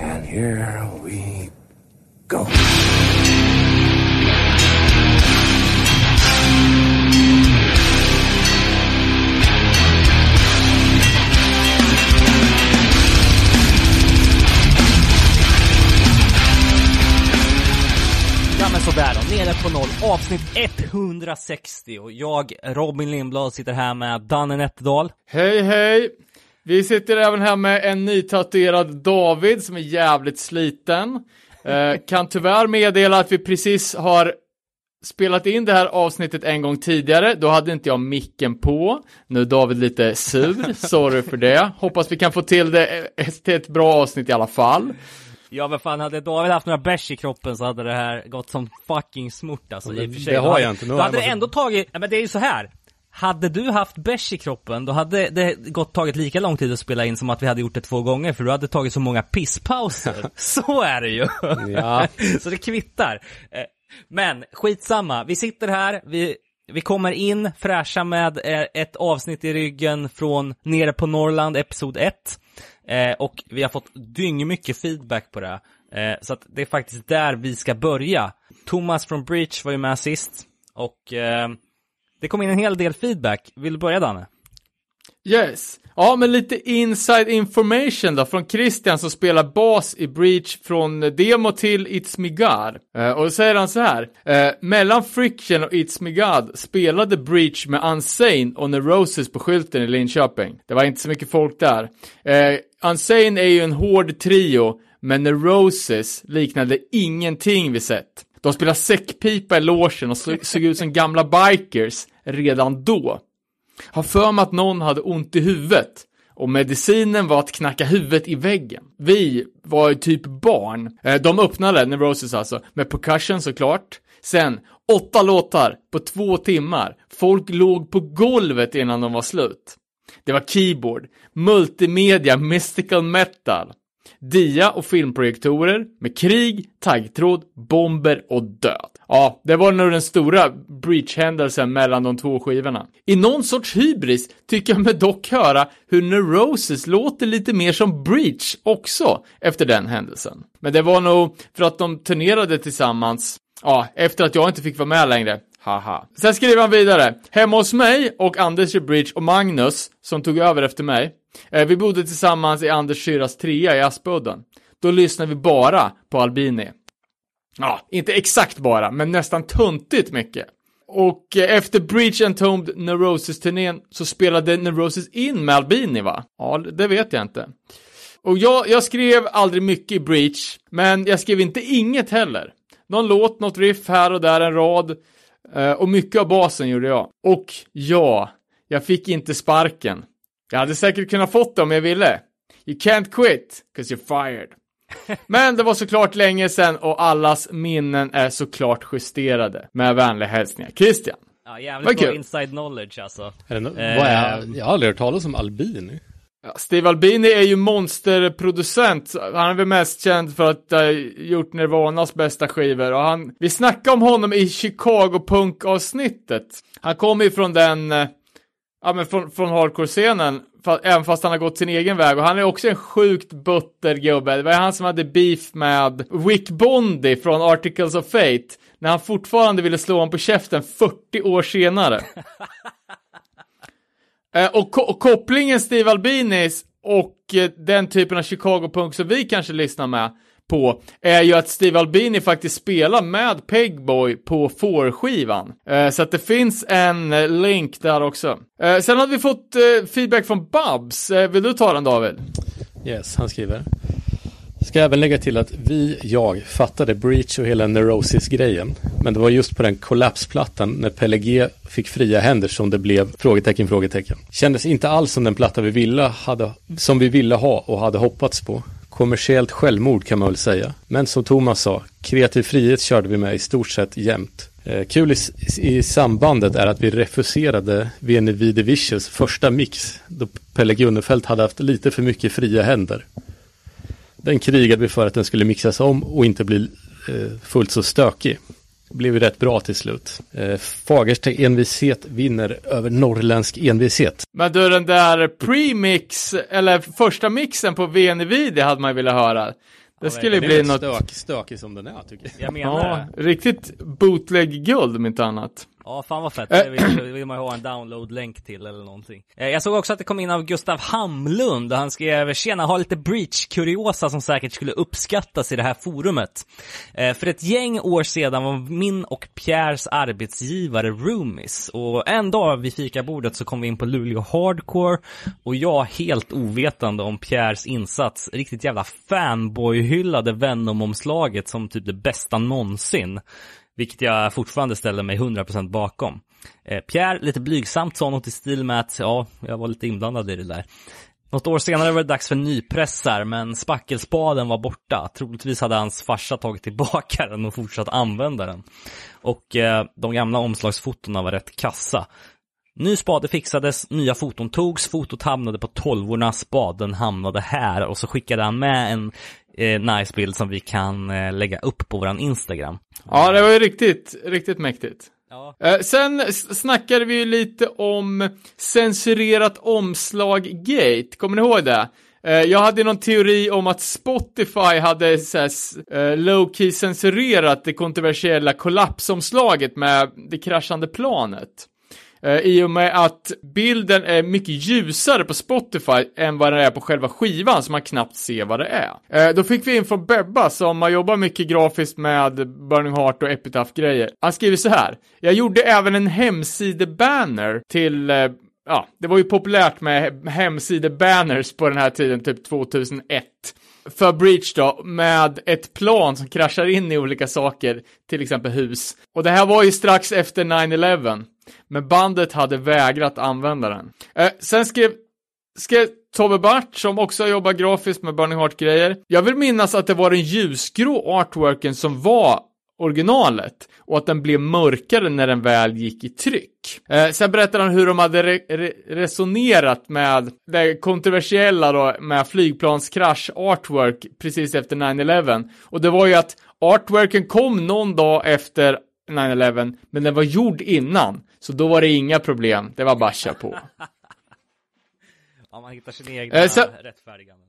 And here we go. Sådär då, nere på noll, avsnitt 160 och jag, Robin Lindblad, sitter här med Danne Nätterdal. Hej hej! Vi sitter även här med en nytatuerad David som är jävligt sliten. Eh, kan tyvärr meddela att vi precis har spelat in det här avsnittet en gång tidigare. Då hade inte jag micken på. Nu är David lite sur, sorry för det. Hoppas vi kan få till det eh, till ett bra avsnitt i alla fall. Ja men fan, hade David haft några bärs i kroppen så hade det här gått som fucking smort alltså i och för sig. det har jag inte. Nu Då hade jag det ändå tagit, ja, men det är ju så här. Hade du haft bärs i kroppen, då hade det gått tagit lika lång tid att spela in som att vi hade gjort det två gånger, för du hade tagit så många pisspauser. så är det ju. Ja. så det kvittar. Eh, Men skitsamma, vi sitter här, vi, vi kommer in fräscha med eh, ett avsnitt i ryggen från Nere på Norrland, episod 1. Eh, och vi har fått dyngmycket feedback på det. Så att det är faktiskt där vi ska börja. Thomas från Breach var ju med sist. Och det kom in en hel del feedback. Vill du börja Danne? Yes. Ja, men lite inside information då från Christian som spelar bas i Breach från eh, demo till It's Me God. Eh, och då säger han så här. Eh, mellan Friction och It's Me God spelade Breach med Unsane och Neurosis på skylten i Linköping. Det var inte så mycket folk där. Eh, Unsane är ju en hård trio, men Neurosis liknade ingenting vi sett. De spelade säckpipa i logen och såg ut som gamla bikers redan då. Har för mig att någon hade ont i huvudet och medicinen var att knacka huvudet i väggen. Vi var ju typ barn. Eh, de öppnade, Neurosis alltså, med percussion såklart. Sen, åtta låtar på två timmar. Folk låg på golvet innan de var slut. Det var keyboard, multimedia, mystical metal. Dia och filmprojektorer med krig, taggtråd, bomber och död. Ja, det var nog den stora breach-händelsen mellan de två skivorna. I någon sorts hybris tycker jag mig dock höra hur Neurosis låter lite mer som Breach också efter den händelsen. Men det var nog för att de turnerade tillsammans, ja, efter att jag inte fick vara med längre. Haha. Sen skriver han vidare. Hemma hos mig och Anders i Bridge och Magnus, som tog över efter mig. Eh, vi bodde tillsammans i Anders syrras trea i Aspudden. Då lyssnade vi bara på Albini. Ja, inte exakt bara, men nästan tuntigt mycket. Och eh, efter Breach Entombed Neurosis-turnén så spelade Neurosis in med Albini va? Ja, det vet jag inte. Och jag, jag skrev aldrig mycket i Breach, men jag skrev inte inget heller. Någon låt, något riff här och där, en rad. Eh, och mycket av basen gjorde jag. Och ja, jag fick inte sparken. Jag hade säkert kunnat fått det om jag ville. You can't quit, 'cause you're fired. Men det var såklart länge sedan och allas minnen är såklart justerade. Med vänliga hälsningar, Christian. Ja, jävligt bra kul. inside knowledge alltså. Är det no- Eh, vad är, jag har aldrig hört talas om albini. Ja, Steve Albini är ju monsterproducent. Han är väl mest känd för att ha gjort Nirvanas bästa skivor och han, vi snackade om honom i Chicago Punk-avsnittet. Han kommer ju från den, eh, ja men från, från hardcore-scenen, även fast han har gått sin egen väg och han är också en sjukt butter gubbe. Det var han som hade beef med Wick Bondi från Articles of Fate, när han fortfarande ville slå honom på käften 40 år senare. Eh, och, ko- och kopplingen Steve Albinis och eh, den typen av Chicago-punk som vi kanske lyssnar med på är ju att Steve Albini faktiskt spelar med Pegboy på Four-skivan. Eh, så att det finns en eh, länk där också. Eh, sen har vi fått eh, feedback från Babs. Eh, vill du ta den David? Yes, han skriver. Ska även lägga till att vi, jag, fattade Breach och hela Neurosis-grejen. Men det var just på den kollapsplattan när Pelle G fick fria händer som det blev frågetecken, frågetecken. Kändes inte alls som den platta vi ville hade, som vi ville ha och hade hoppats på. Kommersiellt självmord kan man väl säga. Men som Thomas sa, kreativ frihet körde vi med i stort sett jämt. Eh, kul i, i sambandet är att vi refuserade Veni Vide Vicious första mix då Pelle Gunnefelt hade haft lite för mycket fria händer. Den krigade vi för att den skulle mixas om och inte bli eh, fullt så stökig. Blev ju rätt bra till slut. Eh, Fagersta envishet vinner över norrländsk envishet. Men du, den där premix, eller första mixen på VNV, det hade man ju velat höra. Det skulle Den är bli något, stök, stökig som den är tycker jag. Jag menar ja, det. riktigt bootleg-guld om inte annat. Ja, fan vad fett. Äh. Det vill, vill man ju ha en download-länk till eller någonting. Eh, Jag såg också att det kom in av Gustav Hamlund och han skrev “Tjena, har lite breach-kuriosa som säkert skulle uppskattas i det här forumet. Eh, För ett gäng år sedan var min och Pierres arbetsgivare roomies och en dag vid fikabordet så kom vi in på Luleå Hardcore och jag helt ovetande om Pierres insats riktigt jävla fanboy-hyllade Venom-omslaget som typ det bästa någonsin. Vilket jag fortfarande ställer mig 100% bakom. Eh, Pierre, lite blygsamt, sa något i stil med att ja, jag var lite inblandad i det där. Något år senare var det dags för nypressar, men spackelspaden var borta. Troligtvis hade hans farsa tagit tillbaka den och fortsatt använda den. Och eh, de gamla omslagsfotona var rätt kassa. Ny spade fixades, nya foton togs, fotot hamnade på tolvorna, spaden hamnade här och så skickade han med en eh, nice bild som vi kan eh, lägga upp på våran Instagram. Ja, det var ju riktigt, riktigt mäktigt. Ja. Eh, sen snackade vi ju lite om censurerat omslag-gate, kommer ni ihåg det? Eh, jag hade någon teori om att Spotify hade eh, low-key censurerat det kontroversiella kollapsomslaget med det kraschande planet. Eh, I och med att bilden är mycket ljusare på Spotify än vad den är på själva skivan så man knappt ser vad det är. Eh, Då fick vi in från Bebba som har jobbat mycket grafiskt med Burning Heart och Epitaph-grejer. Han skriver så här. Jag gjorde även en hemsidebanner till eh, Ja, det var ju populärt med hemsidebanners på den här tiden, typ 2001 för Breach då, med ett plan som kraschar in i olika saker, till exempel hus. Och det här var ju strax efter 9-11, men bandet hade vägrat använda den. Eh, sen skrev, skrev Tobbe Bart, som också jobbar grafiskt med Burning Heart-grejer. Jag vill minnas att det var den ljusgrå artworken som var originalet och att den blev mörkare när den väl gick i tryck. Eh, sen berättar han hur de hade re re resonerat med det kontroversiella då med flygplanskrasch artwork precis efter 9-11 och det var ju att artworken kom någon dag efter 9-11 men den var gjord innan så då var det inga problem, det var bara på. Ja, man hittar sina egna Eh, så- rättfärdiganden.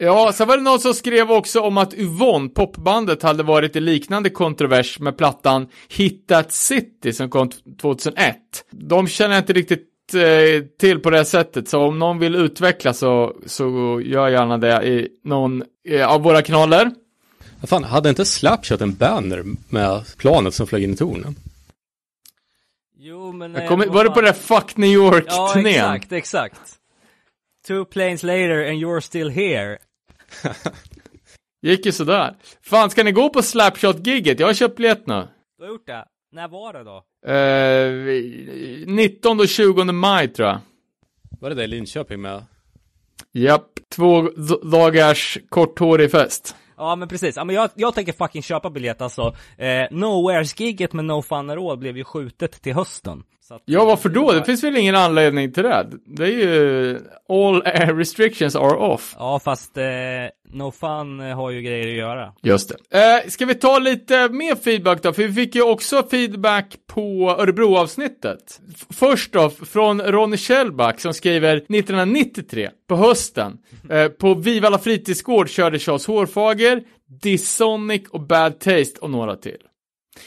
Ja, sen var det någon som skrev också om att Yvonne, popbandet, hade varit i liknande kontrovers med plattan Hit That City som kom t- 2001. De känner jag inte riktigt eh, till på det sättet, så om någon vill utveckla så, så gör gärna det i någon eh, av våra kanaler. Fan, hade inte Slapshot en banner med planet som flög in i tornen? Jo, men... Jag eh, vad var det på den där Fuck New Ja, York-turnén? exakt, exakt. Two planes later and you're still here. Gick ju sådär. Fan, ska ni gå på Slapshot-gigget? Jag har köpt biljett nu. Du har gjort det? När var det då? Eh, 19 och 20 maj tror jag. Var det det i Linköping med? Japp, två dagars korthårig fest. Ja men precis, ja, men jag, jag tänker fucking köpa biljett alltså. Eh, Nowheres-gigget med No Fun At All blev ju skjutet till hösten. Att, Ja, varför då? Det finns väl ingen anledning till det? Det är ju... All restrictions are off. Ja fast eh, No Fun eh, har ju grejer att göra. Just det. Eh, ska vi ta lite mer feedback då? För vi fick ju också feedback på Örebro-avsnittet. Först då, från Ronny Kjellback som skriver 1993, på hösten. Eh, på Vivalla fritidsgård körde Charles Hårfager, Dissonic och Bad Taste och några till.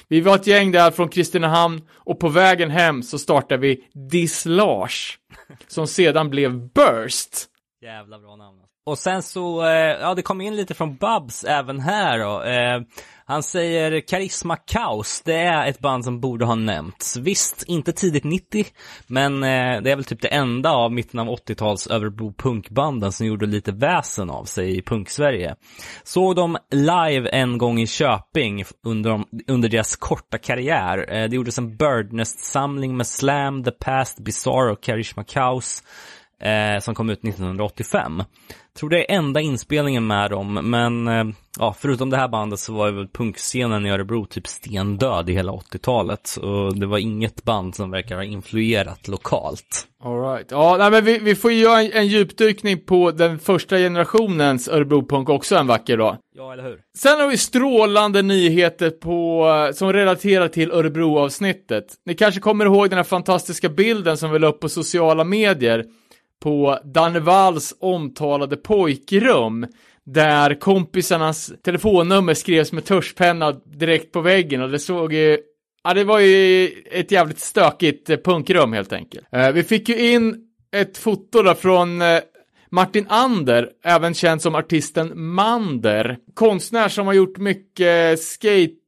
Vi var ett gäng där från Kristinehamn och på vägen hem så startade vi Dislage, som sedan blev Burst. Jävla bra namn. Och sen så, eh, ja det kom in lite från Babs även här då. Eh, han säger Karisma Kaos, det är ett band som borde ha nämnts. Visst, inte tidigt 90, men eh, det är väl typ det enda av mitten av 80-tals Örebro punkbanden som gjorde lite väsen av sig i punksverige. Såg dem live en gång i Köping under, under deras korta karriär. Eh, det gjordes en Birdnest-samling med Slam, The Past, Bizarre och Karisma Kaos eh, som kom ut 1985. Tror det är enda inspelningen med dem, men eh, ja, förutom det här bandet så var ju väl punkscenen i Örebro typ stendöd i hela 80-talet. Och det var inget band som verkar ha influerat lokalt. Alright. Ja, nej, men vi, vi får göra en, en djupdykning på den första generationens Örebro-punk också en vacker dag. Ja, eller hur? Sen har vi strålande nyheter på, som relaterar till Örebro-avsnittet. Ni kanske kommer ihåg den här fantastiska bilden som vi la upp på sociala medier på Danne Walls omtalade pojkrum, där kompisarnas telefonnummer skrevs med tuschpenna direkt på väggen och det såg ju Ja, det var ju ett jävligt stökigt eh, punkrum helt enkelt. Eh, vi fick ju in ett foto då från Martin Ander, även känd som artisten Mander. Konstnär som har gjort mycket skate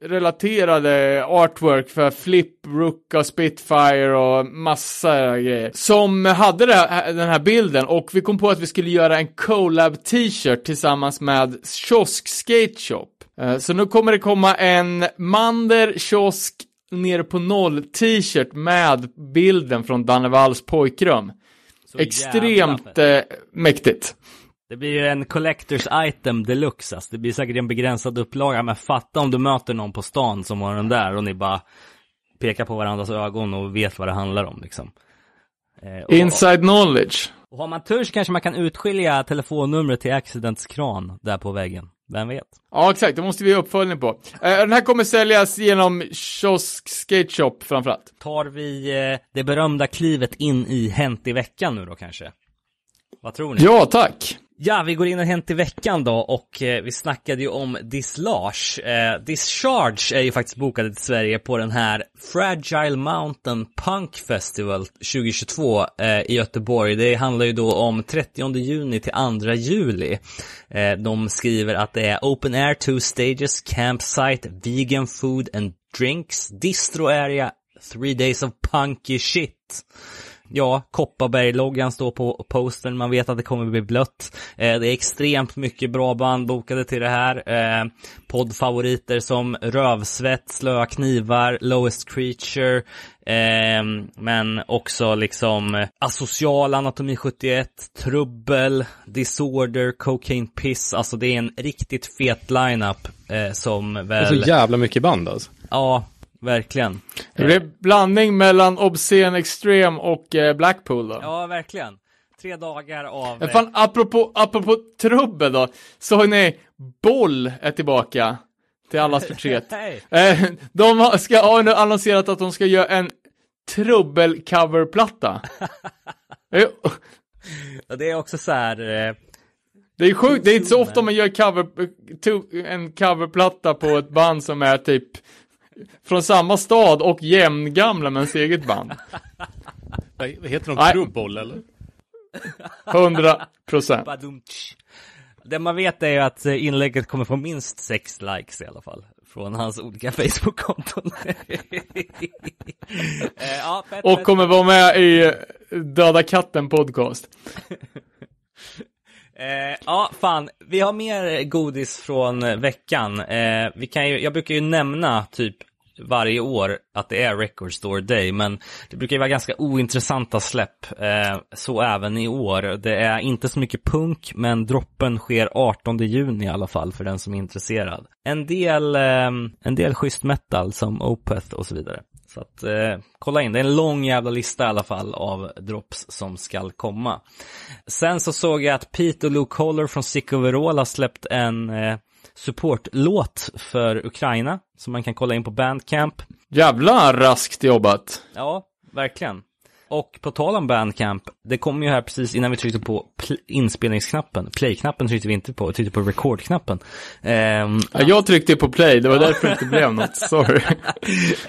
skate-relaterade artwork för Flip, Ruka, Spitfire och massa grejer. Som hade den här bilden och vi kom på att vi skulle göra en collab t-shirt tillsammans med Kiosk Skate Shop. Eh, Så nu kommer det komma en Mander kiosk nere på noll t-shirt med bilden från Danne Walls pojkrum. Så jävla Extremt fett. eh, mäktigt. Det blir ju en collectors item deluxe alltså. Det blir säkert en begränsad upplaga, men fatta om du möter någon på stan som har den där och ni bara pekar på varandras ögon och vet vad det handlar om liksom. Eh, och, Inside knowledge. och har man tur så kanske man kan utskilja telefonnumret till Accidents kran där på väggen. Vem vet? Ja, exakt. Det måste vi ha uppföljning på. Eh, den här kommer säljas genom Kiosk Skate Shop framförallt. Tar vi eh, det berömda klivet in i Hänt i veckan nu då kanske? Vad tror ni? Ja, tack. Ja, vi går in och Hänt i veckan då och eh, vi snackade ju om Dislage. Eh, Discharge är ju faktiskt bokade till Sverige på den här Fragile Mountain Punk Festival 2022 eh, i Göteborg. Det handlar ju då om 30 juni till 2 juli. Eh, de skriver att det är Open Air, two stages, campsite, vegan food and drinks, distro area, three days of punky shit. Ja, Kopparberg-loggan står på postern, man vet att det kommer bli blött. Eh, det är extremt mycket bra band bokade till det här. Eh, poddfavoriter som Rövsvett, Slöa knivar, Lowest Creature, eh, men också liksom Asocial, Anatomi 71, Trubbel, Disorder, Cocaine Piss. Alltså det är en riktigt fet lineup eh, som Det är väl... så jävla mycket band alltså. Ja, verkligen. Det blir blandning mellan Obscene Extreme och eh, Blackpool då. Ja, verkligen. Tre dagar av... Fan, apropå, apropå trubbel då, såg ni Boll är tillbaka till allas förtret. Eh, de ska, har nu annonserat att de ska göra en trubbel-coverplatta. Eh, Det är också så här... Eh, Det är sjukt, det är inte så ofta man gör cover, en coverplatta på ett band som är typ från samma stad och jämngamla med ens eget band. Vad heter de? Krubboll eller? 100 procent. Det man vet är ju att eh, inlägget kommer få minst sex likes i alla fall. Från hans olika Facebook-konton. Eh, ja, Och kommer vara med i Döda katten podcast. Eh, ja, fan. Vi har mer godis från veckan. Eh, vi kan ju, jag brukar ju nämna typ varje år att det är Record Store Day, men det brukar ju vara ganska ointressanta släpp. Eh, så även i år. Det är inte så mycket punk, men droppen sker 18 juni i alla fall för den som är intresserad. En del, eh, en del schysst metal som Opeth och så vidare. Så att eh, kolla in, det är en lång jävla lista i alla fall av drops som skall komma. Sen så såg jag att Pete och Luke Holler från Sick Overall har släppt en eh, supportlåt för Ukraina som man kan kolla in på Bandcamp. Jävla raskt jobbat. Ja, verkligen. Och på tal om Bandcamp, det kom ju här precis innan vi tryckte på pl- inspelningsknappen. Play-knappen tryckte vi inte på, vi tryckte på record-knappen. Ehm, Ja, jag tryckte på play, det var därför det inte blev något. Sorry.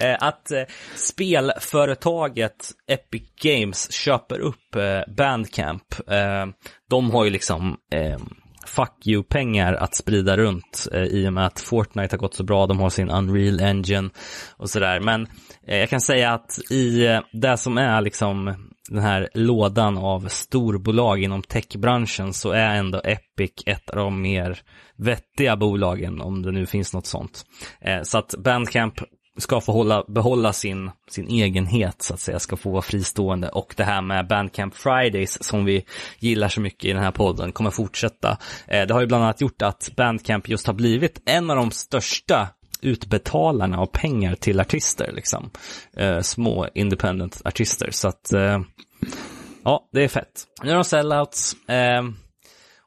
eh, att eh, spelföretaget Epic Games köper upp eh, Bandcamp. Eh, de har ju liksom eh, fuck you-pengar att sprida runt eh, i och med att Fortnite har gått så bra, de har sin Unreal Engine och sådär. Men eh, jag kan säga att i eh, det som är liksom den här lådan av storbolag inom techbranschen så är ändå Epic ett av de mer vettiga bolagen, om det nu finns något sånt. Eh, så att Bandcamp ska få hålla, behålla sin, sin egenhet så att säga, ska få vara fristående och det här med Bandcamp Fridays som vi gillar så mycket i den här podden kommer fortsätta. Eh, det har ju bland annat gjort att Bandcamp just har blivit en av de största utbetalarna av pengar till artister, liksom. Eh, små independent artister, så att eh, ja, det är fett. Nu är de sellouts. Eh,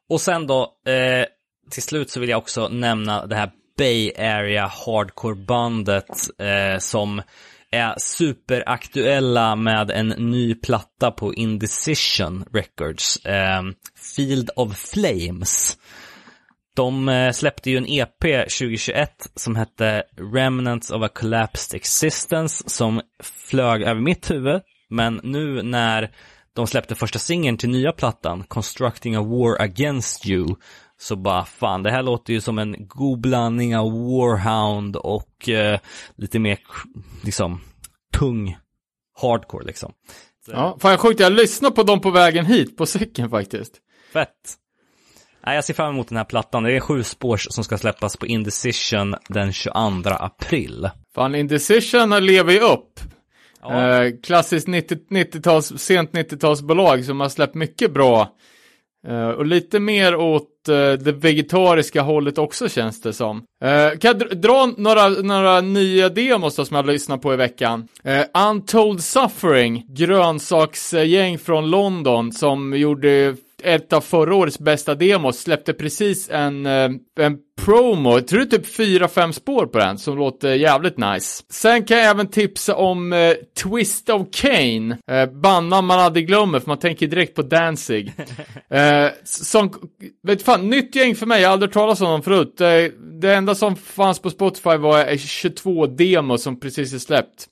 och sen då, eh, till slut så vill jag också nämna det här Bay Area Hardcore-bandet eh, som är superaktuella med en ny platta på Indecision Records. Eh, Field of Flames. De eh, släppte ju en EP 2021 som hette Remnants of a Collapsed Existence som flög över mitt huvud. Men nu när de släppte första singeln till nya plattan, Constructing a War Against You, så bara fan, det här låter ju som en god blandning av Warhound och eh, lite mer liksom tung hardcore liksom. Ja, fan sjukt, jag lyssnade på dem på vägen hit på cykeln faktiskt. Fett. Nej, jag ser fram emot den här plattan. Det är sju spårs som ska släppas på Indecision den 22 april. Fan, Indecision lever ju upp. Ja. Eh, klassiskt 90, 90-tals, sent 90-talsbolag som har släppt mycket bra. Uh, och lite mer åt uh, det vegetariska hållet också känns det som. Uh, kan jag dra- dra några, några nya demos då som jag lyssnat på i veckan? Untold Suffering, grönsaksgäng från London som gjorde ett av förra årets bästa demos, släppte precis en, eh, en promo, jag tror det är typ 4-5 spår på den, som låter jävligt nice. Sen kan jag även tipsa om eh, Twist of Cain, eh, bandnamn man aldrig glömmer för man tänker direkt på Danzig. eh, som, vet fan, nytt gäng för mig, jag har aldrig talas om dem förut. Eh, det enda som fanns på Spotify var eh, 22 demos som precis är släppt.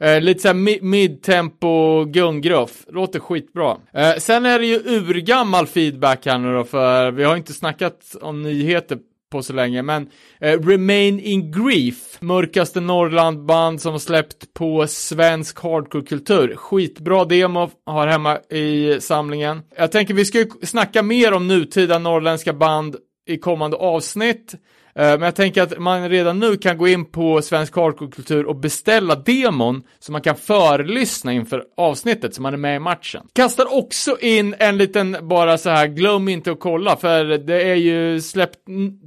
Eh, lite såhär midtempo gungruff, gunggruff. Låter skitbra. Eh, sen är det ju urgammal feedback här nu då, för vi har inte snackat om nyheter på så länge, men eh, Remain in Grief, mörkaste Norrlandband som har släppt på svensk hardcore-kultur. Skitbra demo, har hemma i samlingen. Jag tänker vi ska ju snacka mer om nutida norrländska band i kommande avsnitt. Eh, men jag tänker att man redan nu kan gå in på Svensk Hardcore-kultur och beställa demon så man kan förlyssna inför avsnittet så man är med i matchen. Kastar också in en liten, bara så här, glöm inte att kolla för det är ju släppt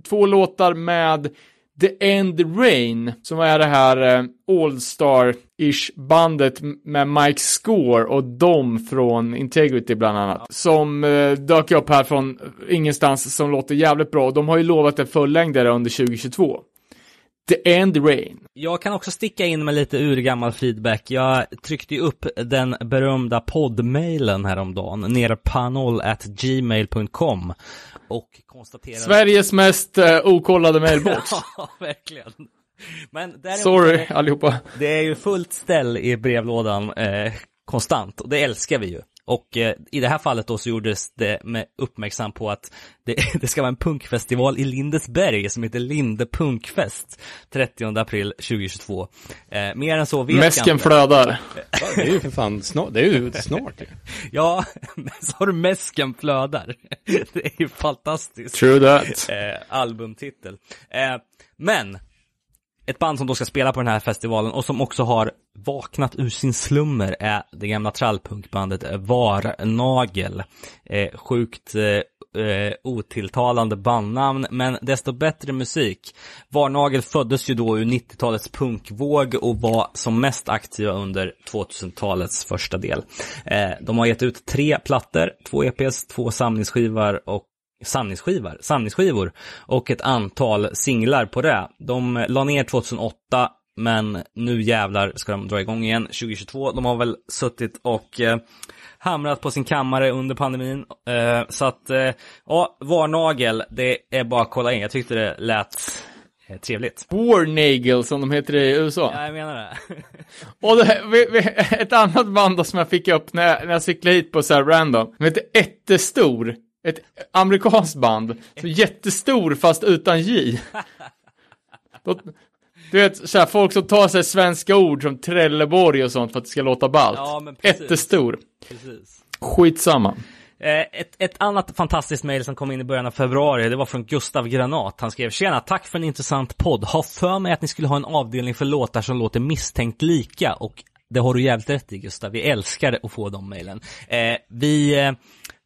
två låtar med The End Rain, som är det här eh, All-Star-ish bandet med Mike Score och Dom från Integrity bland annat. Som eh, dök upp här från ingenstans som låter jävligt bra de har ju lovat en fullängdare under 2022. The End Rain. Jag kan också sticka in med lite urgammal feedback. Jag tryckte ju upp den berömda poddmailen häromdagen, nerpanol.gmail.com och konstaterade... Sveriges mest eh, okollade mailbox. Ja, verkligen. Men däremot, Sorry allihopa. Det är ju fullt ställ i brevlådan eh, konstant och det älskar vi ju. Och eh, i det här fallet då så gjordes det med uppmärksam på att det, det ska vara en punkfestival i Lindesberg som heter Linde Punkfest 30 april 2022. Eh, mer än så vet jag Mäsken inte. flödar. Ja, det är ju för fan snart. Det är ju snart. Ja, men så har du Mäsken flödar. Det är ju fantastiskt. True that. eh, albumtitel. Eh, men, ett band som då ska spela på den här festivalen och som också har vaknat ur sin slummer är det gamla trallpunkbandet Varnagel. Eh, sjukt eh, eh otilltalande bandnamn, men desto bättre musik. Varnagel föddes ju då ur 90-talets punkvåg och var som mest aktiva under 2000-talets första del. Eh, de har gett ut tre plattor, två EPs, två samlingsskivor och samlingsskivor, samlingsskivor och ett antal singlar på det. De la ner 2008 men nu jävlar ska de dra igång igen 2022. De har väl suttit och eh, hamrat på sin kammare under pandemin. Eh, så att, eh, ja, Varnagel, det är bara att kolla in. Jag tyckte det lät eh, trevligt. Warnagel som de heter i USA. Ja, jag menar det. Och det, vi, vi, ett annat band då som jag fick upp när jag, när jag cyklade hit på så här random. De heter Ettestor. Ett amerikanskt band. Så jättestor fast utan J. Du vet, så här, folk som tar sig svenska ord som Trelleborg och sånt för att det ska låta ballt. Ja, precis. Ettestor. Precis. Skitsamma. Eh, Ett, ett annat fantastiskt mejl som kom in i början av februari, det var från Gustav Granat. Han skrev Tjena, tack för en intressant podd. Har för mig att ni skulle ha en avdelning för låtar som låter misstänkt lika och det har du jävligt rätt i Gustav. Vi älskar att få de mejlen. Eh, vi eh,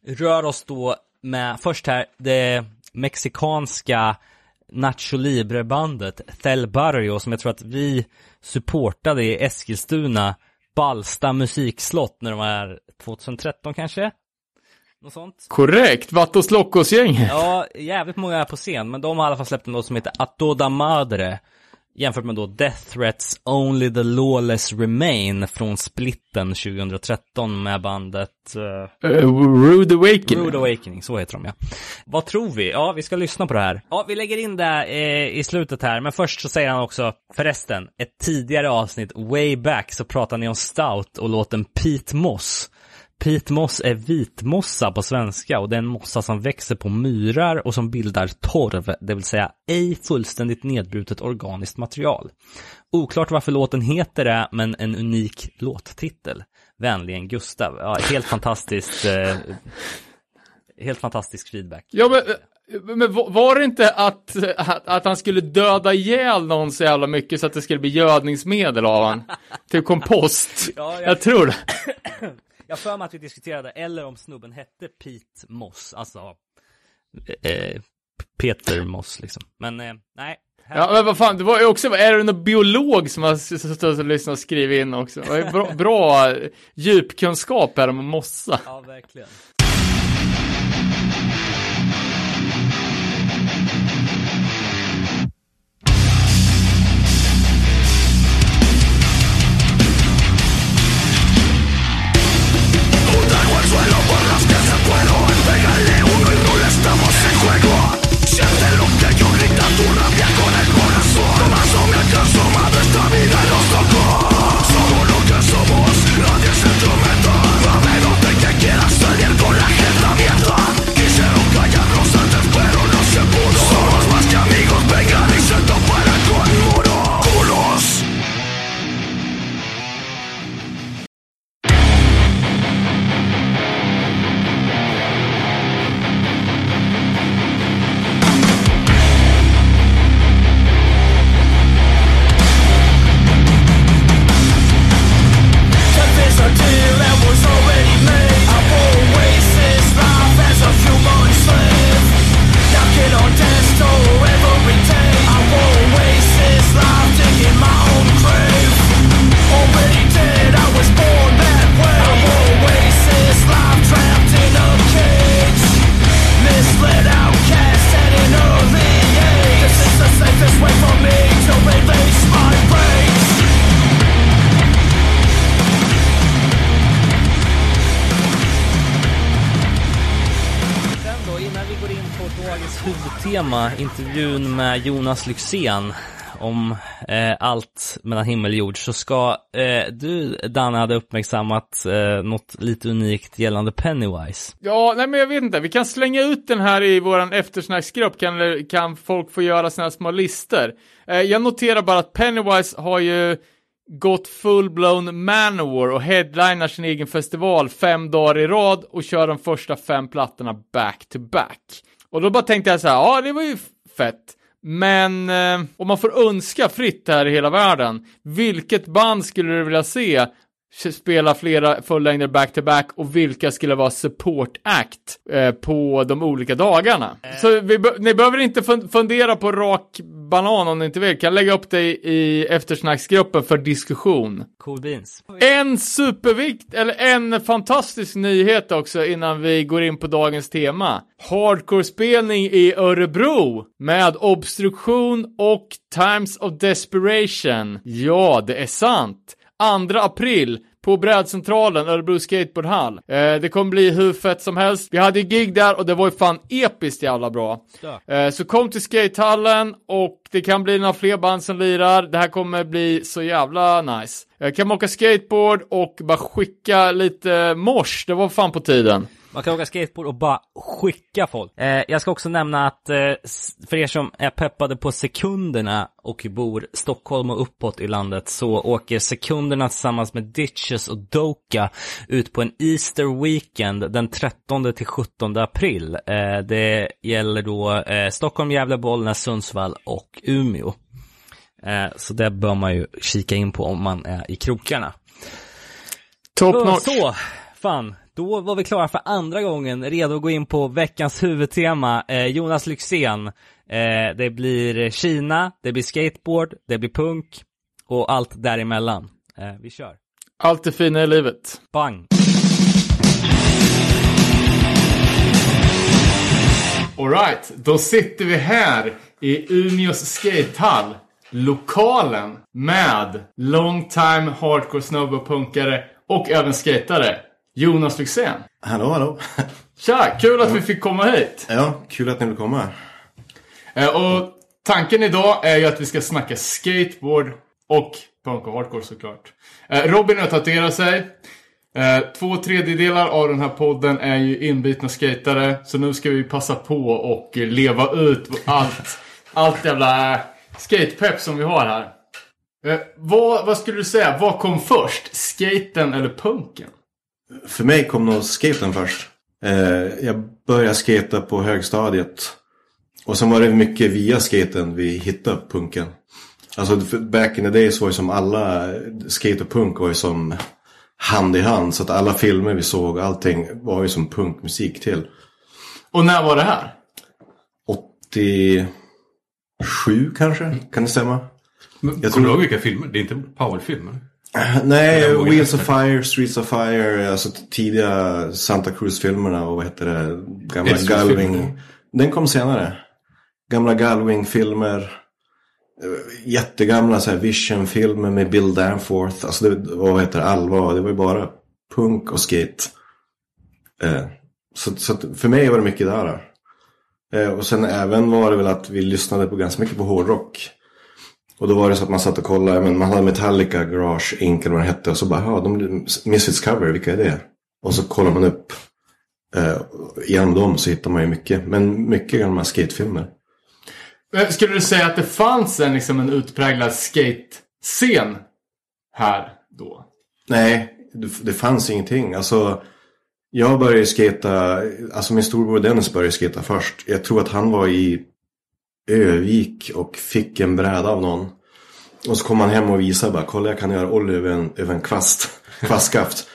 rör oss då med först här det mexikanska Nacho Libre-bandet Thel Barrio som jag tror att vi supportade i Eskilstuna Ballsta musikslott när de var 2013 kanske? Något sånt. Korrekt. Vatos Locos-gänget. Ja, jävligt många är på scen, men de har i alla fall släppt en låt som heter A Toda Madre Jämfört med då Death Threats Only the Lawless Remain från Splitten 2013 med bandet uh, Rude Awakening. Rude Awakening, så heter de ja. Vad tror vi? Ja, vi ska lyssna på det här. Ja, vi lägger in det eh, i slutet här, men först så säger han också, förresten, ett tidigare avsnitt, way back, så pratar ni om Stout och låten Pete Moss. Pete Moss är vitmossa på svenska och det är en mossa som växer på myrar och som bildar torv, det vill säga ej fullständigt nedbrutet organiskt material. Oklart varför låten heter det, men en unik låttitel. Vänligen Gustav. Ja, helt fantastiskt. Eh, helt fantastisk feedback. Ja, men, men var det inte att, att, att, han skulle döda ihjäl någon så jävla mycket så att det skulle bli gödningsmedel av han? Till kompost. Ja, jag... jag tror det. Jag för mig att vi diskuterade, eller om snubben hette Pete Moss, alltså eh, Peter Moss liksom. Men eh, nej. Här... Ja men vad fan, det var ju också, är det någon biolog som har stått och lyssnat och skrivit in också? Bra, bra djupkunskap här om mossa. Ja, verkligen. Jonas Lyxzén om eh, allt mellan himmel och jord så ska eh, du, Danne, hade uppmärksammat eh, något lite unikt gällande Pennywise. Ja, nej men jag vet inte, vi kan slänga ut den här i våran eftersnacksgrupp, kan, kan folk få göra sina små listor. Eh, jag noterar bara att Pennywise har ju gått full-blown Manowar och headlinar sin egen festival fem dagar i rad och kör de första fem plattorna back to back. Och då bara tänkte jag så här, ja det var ju fett. Men eh, om man får önska fritt här i hela världen, vilket band skulle du vilja se spela flera fullängder back-to-back och vilka skulle vara support act eh, på de olika dagarna. Äh. Så vi, ni behöver inte fundera på rak banan om ni inte vill. Kan lägga upp det i eftersnacksgruppen för diskussion. Cool beans. En supervikt, eller en fantastisk nyhet också innan vi går in på dagens tema. Hardcore-spelning i Örebro med obstruktion och Times of Desperation. Ja, det är sant. 2 april på brädcentralen, Örebro Skateboardhall. Eh, det kommer bli hur fett som helst. Vi hade ju gig där och det var ju fan episkt jävla bra. Eh, så kom till skatehallen och det kan bli några fler band som lirar. Det här kommer bli så jävla nice. Eh, kan man åka skateboard och bara skicka lite mors, det var fan på tiden. Man kan åka skateboard och bara skicka folk. Eh, jag ska också nämna att eh, för er som är peppade på sekunderna och bor Stockholm och uppåt i landet så åker sekunderna tillsammans med Ditches och Doka ut på en Easter Weekend den 13 till 17 april. Eh, det gäller då eh, Stockholm, Gävle, Bollnäs, Sundsvall och Umeå. Eh, så det bör man ju kika in på om man är i krokarna. Top notch. Så, fan. Då var vi klara för andra gången, redo att gå in på veckans huvudtema, eh, Jonas Lyxzén. Eh, det blir Kina, det blir skateboard, det blir punk och allt däremellan. Eh, vi kör. Allt det fina i livet. Bang! Alright, då sitter vi här i Umeås skatehall. lokalen med long time hardcore snubbe och punkare och även skatare Jonas Lyxzén. Hallå, hallå. Tja, kul att vi fick komma hit. Ja, kul att ni vill komma. Eh, Och tanken idag är ju att vi ska snacka skateboard och punk och hardcore såklart. Eh, Robin har tatuerat sig. Eh, Två tredjedelar av den här podden är ju inbitna skatare. Så nu ska vi passa på och leva ut allt, allt jävla skatepepp som vi har här. Vad, vad skulle du säga, vad kom först? Skaten eller punken? För mig kom nog skaten först. Eh, jag började skata på högstadiet. Och sen var det mycket via skaten vi hittade punken. Alltså back in the days var ju som alla skate och punk var ju som hand i hand. Så att alla filmer vi såg, allting var ju som punkmusik till. Och när var det här? 87 kanske? Kan det stämma? Men, Jag kommer du tror- ihåg vilka filmer? Det är inte powerfilmer? Nej, Wheels of Fire, Streets of Fire, alltså tidiga Santa Cruz-filmerna och vad heter det? Gamla. Galving. Den kom senare. Gamla Galving-filmer. Eh, Jättegamla så här Vision-filmer med Bill Danforth. Alltså det, och vad heter det? Alva. Det var ju bara punk och skate. Eh, så, så för mig var det mycket där. Eh, och sen även var det väl att vi lyssnade på ganska mycket på hårdrock. Och då var det så att man satt och kollade, men man hade Metallica, Garage, Inc eller vad det hette. Och så bara, ja, de Misfits cover, vilka är det? Och så kollar man upp eh, igen dem så hittar man ju mycket. Men mycket gamla skatefilmer. Eh, Skulle du säga att det fanns en, liksom, en utpräglad skate-scen här då? Nej, det, det fanns ingenting. Alltså, jag började skata, alltså min storbror Dennis började skata först. Jag tror att han var i Övik och fick en bräda av någon. Och så kom han hem och visade bara, kolla jag kan göra ollie över en, över en kvast, kvastskaft.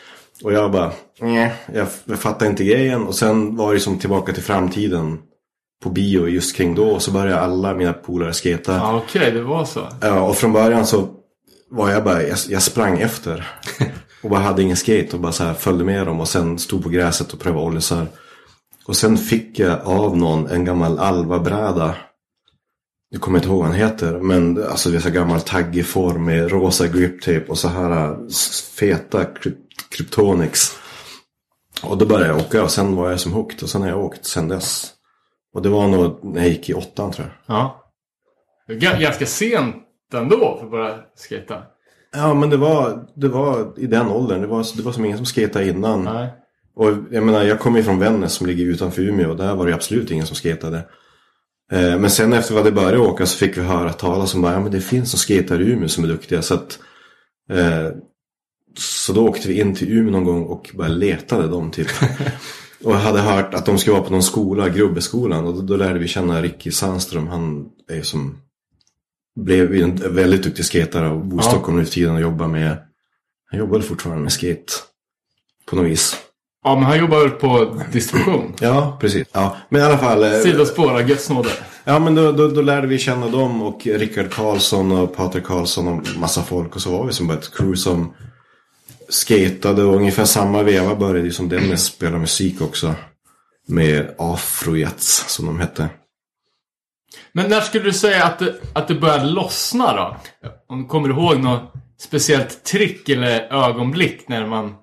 Och jag bara, nej, jag, jag fattar inte grejen. Och sen var det som tillbaka till framtiden på bio just kring då. Och så började alla mina polare skata. Ja, okej, det var så. Ja, och från början så var jag bara, jag, jag sprang efter. Och bara hade ingen skate och bara så här följde med dem och sen stod på gräset och prövade ollisar. Och sen fick jag av någon en gammal Alva-bräda. Jag kommer inte ihåg vad han heter. Men alltså det är så gammal taggig form med rosa griptape och så här s- feta kryp kryptonics. Och då började jag åka och sen var jag som hooked och sen har jag åkt sen dess. Och det var nog när jag gick i åttan tror jag. Ja. Ganska sent ändå för att börja skata. Ja men det var, det var i den åldern. Det var, det var som ingen som skatade innan. Nej. Och jag menar jag kommer ju från Vännäs som ligger utanför Umeå. Och där var det absolut ingen som skatade. Eh, men sen efter vad det började åka så fick vi höra talas om bara, ja men det finns som skater i Umeå som är duktiga. Så att eh, Så då åkte vi in till Umeå någon gång och bara letade dem typ. och jag hade hört att de skulle vara på någon skola, Grubbeskolan. Och då, då lärde vi känna Ricky Sandström. Han är som blev en väldigt duktig skatare och bor i Ja. Stockholm nu för tiden och jobbar med Han jobbade fortfarande med skate. På något vis. Ja, men han jobbar på distribution. Ja, precis. Ja, men i alla fall. eh, Sidospår Guds nåde. Ja, men då, då, då lärde vi känna dem och Rickard Karlsson och Patrik Karlsson och massa folk. Och så var vi som bara ett crew som skatade och ungefär samma veva började ju som Dennis spela musik också. Med Afrojets som de hette. Men när skulle du säga att det, att det började lossna då? Om du kommer ihåg något speciellt trick eller ögonblick när man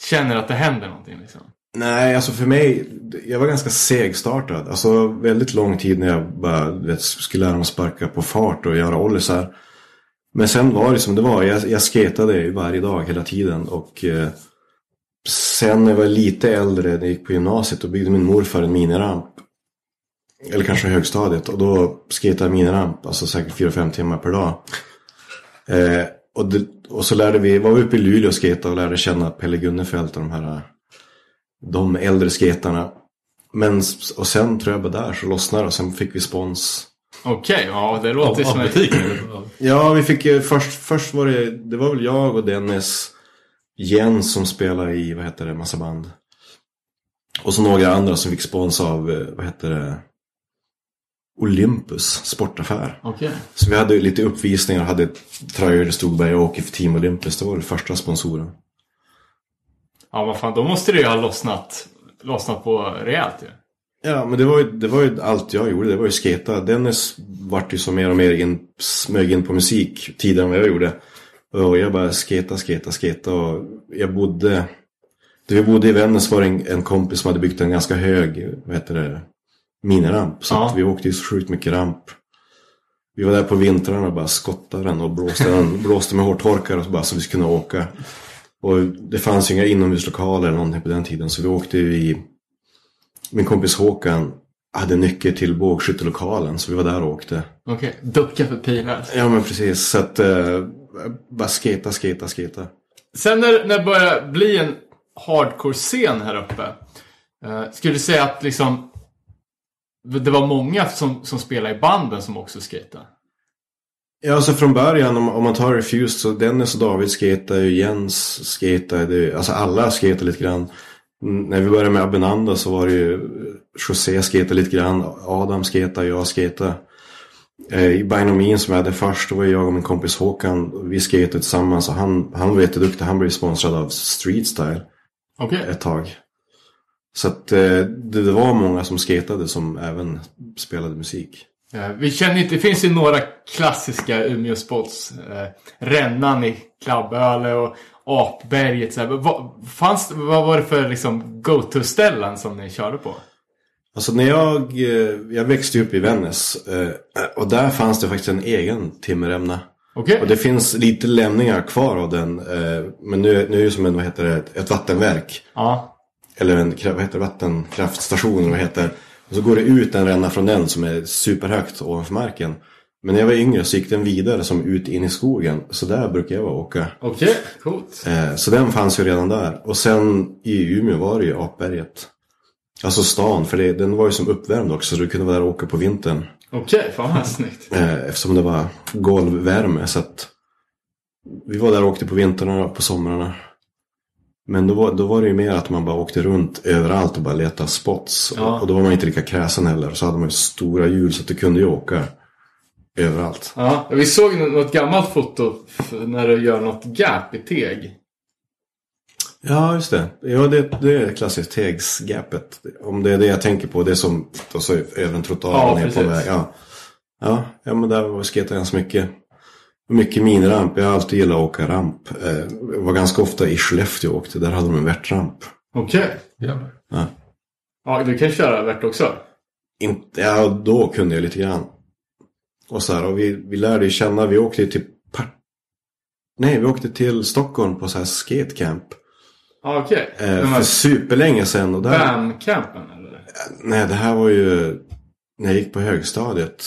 känner att det händer någonting liksom? Nej, alltså för mig, jag var ganska segstartad. Alltså väldigt lång tid när jag bara vet, skulle lära mig sparka på fart och göra ollisar. Men sen var det som det var. Jag, jag sketade ju varje dag hela tiden. Och eh, sen när jag var lite äldre, när jag gick på gymnasiet, då byggde min morfar en miniramp. Eller kanske högstadiet. Och då sketade jag miniramp, alltså säkert 4-5 timmar per dag. Eh, och, det, och så lärde vi, var vi uppe i Luleå och skata och lärde känna Pelle Gunnefelt och de här de äldre skatarna. Men, och sen tror jag bara där så lossnade det och sen fick vi spons. Okej, ja det låter som av eller? av- Ja, vi fick eh, först, först var det, det var väl jag och Dennis Jens som spelade i, vad heter det, massa band. Och så några andra som fick spons av, eh, vad heter det, Olympus sportaffär. Okej. Så vi hade lite uppvisningar hade tröjor det stod bara jag åker för Team Olympus. Det var väl första sponsoren. Ja, vad fan, då måste det ju ha lossnat, lossnat på rejält ju. Ja, men det var, ju, det var ju allt jag gjorde. Det var ju skata. Dennis vart ju så mer och mer in, smög in på musik tidigare än vad jag gjorde. Och jag bara sketa, sketa, sketa och jag bodde... Där vi bodde i Vännäs var det en, en kompis som hade byggt en ganska hög, vad heter det, miniramp. Så Ja. att vi åkte ju så sjukt mycket ramp. Vi var där på vintrarna och bara skottade den och blåste, den, blåste med hårtorkar och så bara så vi skulle kunna åka. Och det fanns ju inga inomhuslokaler eller någonting på den tiden så vi åkte ju i... Min kompis Håkan hade nyckel till bågskyttelokalen så vi var där och åkte. Okej, ducka för pilar. Ja men precis så att eh, bara sketa, sketa, sketa. Sen när, när det börjar bli en hardcore-scen här uppe. Eh, skulle du säga att liksom det var många som, som spelade i banden som också skejtade? Ja, alltså från början om, om man tar Refused så Dennis och David skejtade ju, Jens skejtade, alltså alla skejtade lite grann. När vi började med Abenanda så var det ju José skejtade lite grann, Adam skejtade, jag skejtade. Eh, I Binomin som jag hade först, då var jag och min kompis Håkan, vi skejtade tillsammans och han, han var jätteduktig, han blev sponsrad av Street Style Okej. ett tag. Så att eh, det, var många som skejtade som även spelade musik. Vi känner inte, det finns ju några klassiska Umeå spots. Eh, Rännan i Klabböle och Apberget. Så här. Vad, fanns, vad var det för liksom, go-to-ställen som ni körde på? Alltså när jag, eh, jag växte upp i Vännäs och där fanns det faktiskt en egen timmerrämna. Okej. Och det finns lite lämningar kvar av den. Men nu, nu är det som en, vad heter det, ett vattenverk. Ja. Eller en vad heter det, vattenkraftstation eller vad heter. Och så går det ut en ränna från den som är superhögt ovanför marken. Men när jag var yngre så gick den vidare som ut in i skogen. Så där brukar jag åka. Okej, coolt. Eh, Så den fanns ju redan där. Och sen i Umeå var det ju Apberget. Alltså stan, för det, den var ju som uppvärmd också så du kunde vara där och åka på vintern. Okej, fan vad snyggt. Eh, Eftersom det var golvvärme så att vi var där och åkte på vintrarna och på somrarna. Men då var, då var det ju mer att man bara åkte runt överallt och bara letade spots. Ja. Och, och då var man inte lika kräsen heller. Så hade man ju stora hjul så att du kunde ju åka överallt. Ja, vi såg nå- något gammalt foto när du gör något gap i teg. Ja, just det. Ja, det, det är klassiskt tegsgapet. Om det är det jag tänker på. Det är som över en trottoar Ja, och ner på precis. en väg. Ja. Ja, ja, men där skejtade jag ganska mycket. Mycket miniramp. Jag har alltid gillat att åka ramp. Eh, jag var ganska ofta i Skellefteå och åkte. Där hade de en värtramp. Okej. Jävlar. Ja, du kan köra värt också. Inte, ja, då kunde jag lite grann. Och så här, och vi, vi lärde ju känna. Vi åkte till Par- Nej, vi åkte till Stockholm på så här skatecamp. Ja, okej. Eh, Men för superlänge sedan. Och där, Bandcampen eller? Nej, det här var ju när jag gick på högstadiet.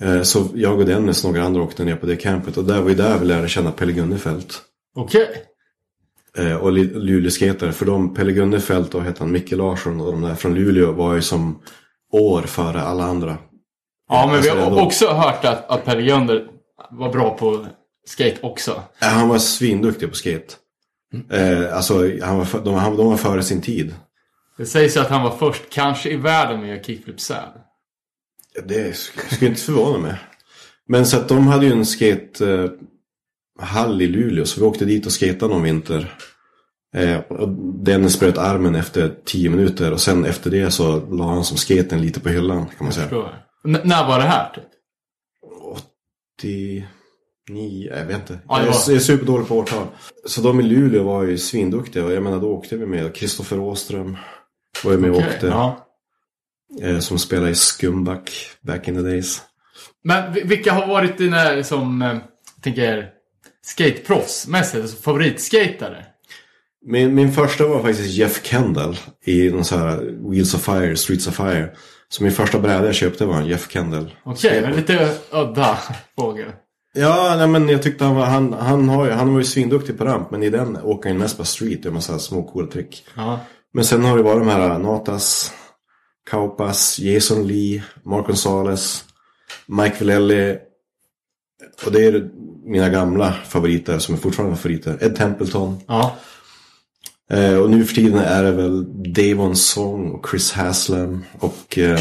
Eh, Så jag och Dennis och några andra åkte ner på det campet. Och där var ju där vi lärde känna Pelle Gunnefelt. Okej. Eh, Och Luleåsketare. För de, Pelle Gunnefelt och hette han Micke Larsson och de där från Luleå var ju som år före alla andra. Ja, men Alltså, vi har ändå- också hört att, att Pelle Jönder var bra på skate också. Ja, Han var svinduktig på skate. Eh, alltså, han var, för- de, han, de var före sin tid. Det sägs att han var först, kanske i världen, med att göra kickflip säl. Det sk- skulle inte förvåna mig. Men så att de hade ju en skatehall eh, i Luleå så vi åkte dit och skatade någon vinter. Eh, och Dennis bröt armen efter tio minuter och sen efter det så la han som skaten lite på hyllan kan man säga. När var det här? Typ? 89, jag vet inte. Ja, jag, är, jag är superdålig på årtal. Så de i Luleå var ju svinduktiga och jag menar då åkte vi med Kristoffer Åström. Var ju med och Okej, åkte. ja. Eh, som spelade i Skumback back in the days. Men vi- vilka har varit dina, liksom, eh, jag tänker, skateproffsmässigt, alltså favoritskatare? Min, min första var faktiskt Jeff Kendall i någon så här Wheels of Fire, Streets of Fire. Så min första bräda jag köpte var en Jeff Kendall. Okej, men lite udda fågel. Ja, nej, men jag tyckte han var, han, han, har ju, han var ju svinduktig på ramp. Men i den åker han mest på street, gör massa små coola trick. Ja. Men sen har det varit de här Natas, Kaupas, Jason Lee, Mark Gonzales, Mike Villelli. Och det är mina gamla favoriter som är fortfarande favoriter. Ed Templeton. Ja. Eh, och nu för tiden är det väl Davon Song och Chris Haslam och eh,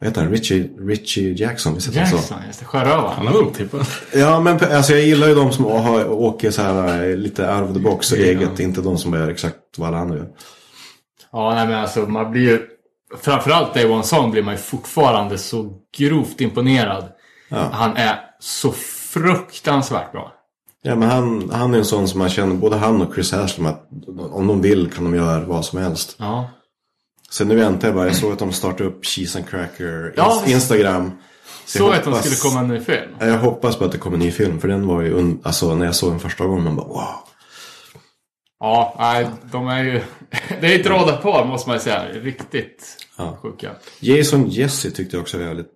vad heter han? Richie, Richie Jackson, visst han så? Jackson, just det. Sjörövaren. Han är otippad. Ja, men alltså, jag gillar ju de som har, åker så här eh, lite out of the box och eget. Inte de som gör exakt vad alla andra gör. Ja, nej men alltså man blir ju... framförallt Day One Song blir man ju fortfarande så grovt imponerad. Ja. Han är så fruktansvärt bra. Ja, men han, han är en sån som man känner, både han och Chris Haslam, att om de vill kan de göra vad som helst. Ja. Sen nu väntar jag bara, jag såg att de startade upp Cheese and Cracker Ja, ins- Instagram. Så Så jag att de skulle komma en ny film. Ja, Jag hoppas på att det kommer en ny film, för den var ju, alltså när jag såg den första gången, man bara wow. Ja, nej, de är ju... Det är ett radarpar måste man säga. Riktigt Ja. sjuka. Jason Jesse tyckte jag också var väldigt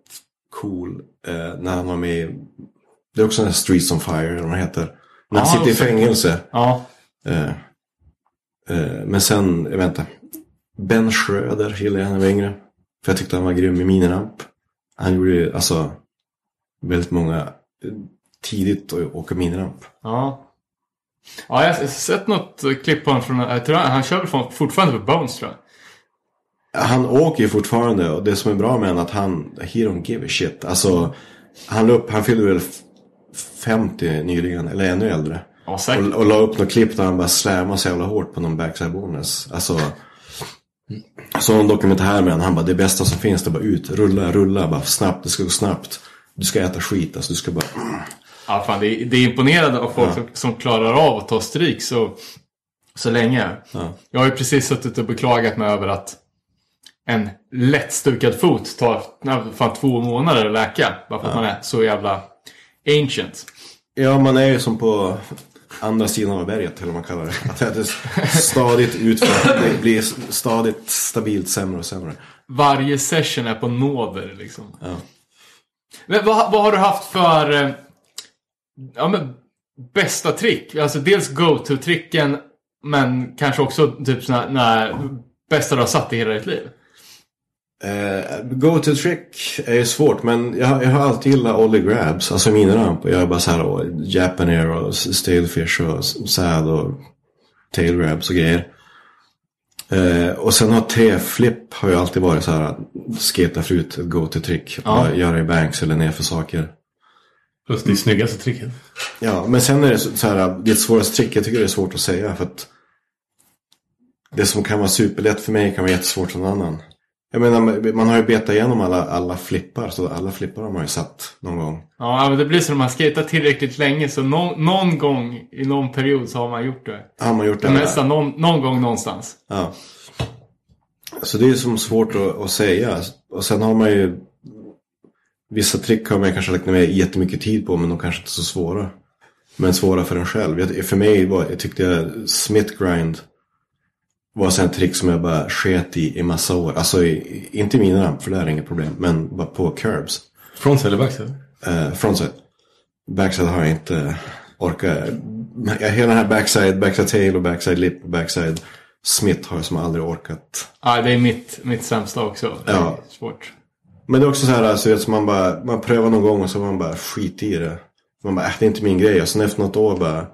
cool eh, när han var med det är också den här Streets on Fire, eller vad heter. När han sitter i fängelse. Ja. Eh, eh, men sen, inte. Ben Schröder gillade jag när jag var yngre. För jag tyckte han var grym i miniramp. Han gjorde ju alltså väldigt många eh, tidigt att åka miniramp. Ja. Ja, jag har sett något klipp på honom från... Jag tror han, han kör fortfarande på Bones tror jag. Han åker ju fortfarande och det som är bra med honom är att han, he don't give a shit. Alltså, han, upp, han fyllde väl f- 50 nyligen, eller ännu äldre. Ja, säkert. Och, och la upp något klipp där han bara slammade så jävla hårt på någon backside bonus. Alltså, så en dokumentär med honom, han bara det bästa som finns det är bara ut, rulla, rulla, bara snabbt, det ska gå snabbt. Du ska äta skit, alltså du ska bara... Ja, fan, det, är, det är imponerande av folk som, som klarar av att ta stryk så, så länge. Ja. Jag har ju precis suttit och beklagat mig över att en lättstukad fot tar fan två månader att läka. Bara för att man är så jävla ancient. Ja, man är ju som på andra sidan av berget, eller vad man kallar det. Att det är stadigt utför, det blir stadigt, stabilt sämre och sämre. Varje session är på nåder liksom. Men vad, vad har du haft för eh, ja, men, bästa trick? Alltså dels go-to-tricken men kanske också typ såna, när bästa du har satt i hela ditt liv. Eh, go to trick är ju svårt men jag, jag har alltid gillat Ollie Grabs, alltså miniramp. Och jag är bara så här och Japaner och Stalefish och Sad och Tail Grabs och grejer. Eh, och sen har T-flip har ju alltid varit så här sketa förut, ett go to trick. Ja. Göra i banks eller ner för saker. Plus det snyggaste tricket. Ja, men sen är det så här, det är svåraste trick. Jag tycker det är svårt att säga för att det som kan vara superlätt för mig kan vara jättesvårt för någon annan. Jag menar, man har ju betat igenom alla, alla flippar, så alla flippar har man ju satt någon gång. Ja, men det blir så när man skejtar tillräckligt länge så någon, någon gång i någon period så har man gjort det. Har man gjort det? Mesta någon, någon gång någonstans. Ja. Så det är ju som svårt att, att säga. Och sen har man ju Vissa trick har man kanske lagt ner jättemycket tid på men de kanske inte är så svåra. Men svåra för en själv. Jag, för mig var, jag tyckte jag Smith Grind var en trick som jag bara sket i i massa år. Alltså i, inte i mina ramp för det är inget problem. Men bara på curbs. Frontside eller backside? Eh, frontside. Backside har jag inte orkat. Jag, hela den här backside, backside tail och backside lip och backside Smith har jag som aldrig orkat. Ja, det är mitt, mitt sämsta också. Det är Ja. svårt. Men det är också så här, alltså, att man bara, man prövar någon gång och så man bara skit i det. Man bara, äh, det är inte min grej. Och sen efter något år bara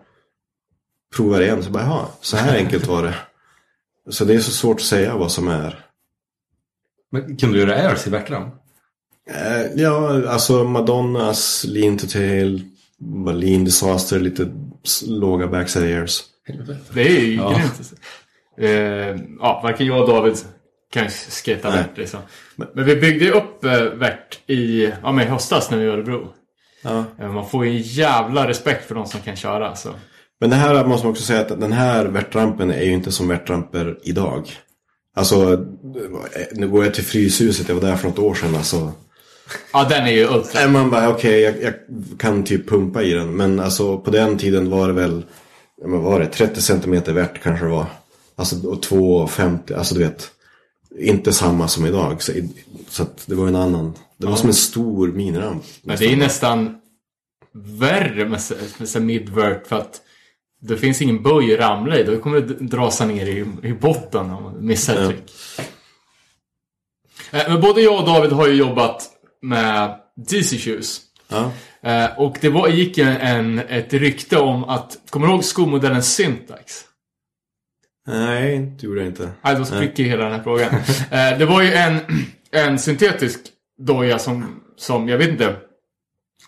provar det igen. Så bara, jaha, så här enkelt var det. Så det är så svårt att säga vad som är. Men kan du göra airs i Värtram? Eh, ja, alltså Madonnas Lean to Tail, bara Lean Disaster, lite låga backside airs. Det är ju Ja. grymt. Eh, ja, varken jag och David kan skata Nej. värt liksom. Men vi byggde ju upp eh, värt i, ja, men höstas när vi var i Örebro. Ja. Eh, Man får ju en jävla respekt för de som kan köra. Så. Men det här måste man också säga att den här värtrampen är ju inte som värtramper idag. Alltså, nu går jag till Fryshuset, jag var där för något år sedan. Alltså, Ja, den är ju ultra. Man bara okej, jag, jag kan typ pumpa i den. Men alltså på den tiden var det väl, vad var det, 30 centimeter värt kanske det var. Alltså och 2,50, alltså du vet. Inte samma som idag. Så, så det var en annan, det var som en stor miniramp. Men det är nästan värre med, med midvert för att det finns ingen böj att ramla i. Då kommer det drasa ner i, i botten om man missar ett Ja. trick. Eh, Men både jag och David har ju jobbat med DC Shoes. Ja. Eh, Och det var, gick en, ett rykte om att, kommer du ihåg skomodellen Syntax? Nej, det gjorde jag inte. Nej, då spricker hela den här frågan. Eh, det var ju en, en syntetisk doja som, som, jag vet inte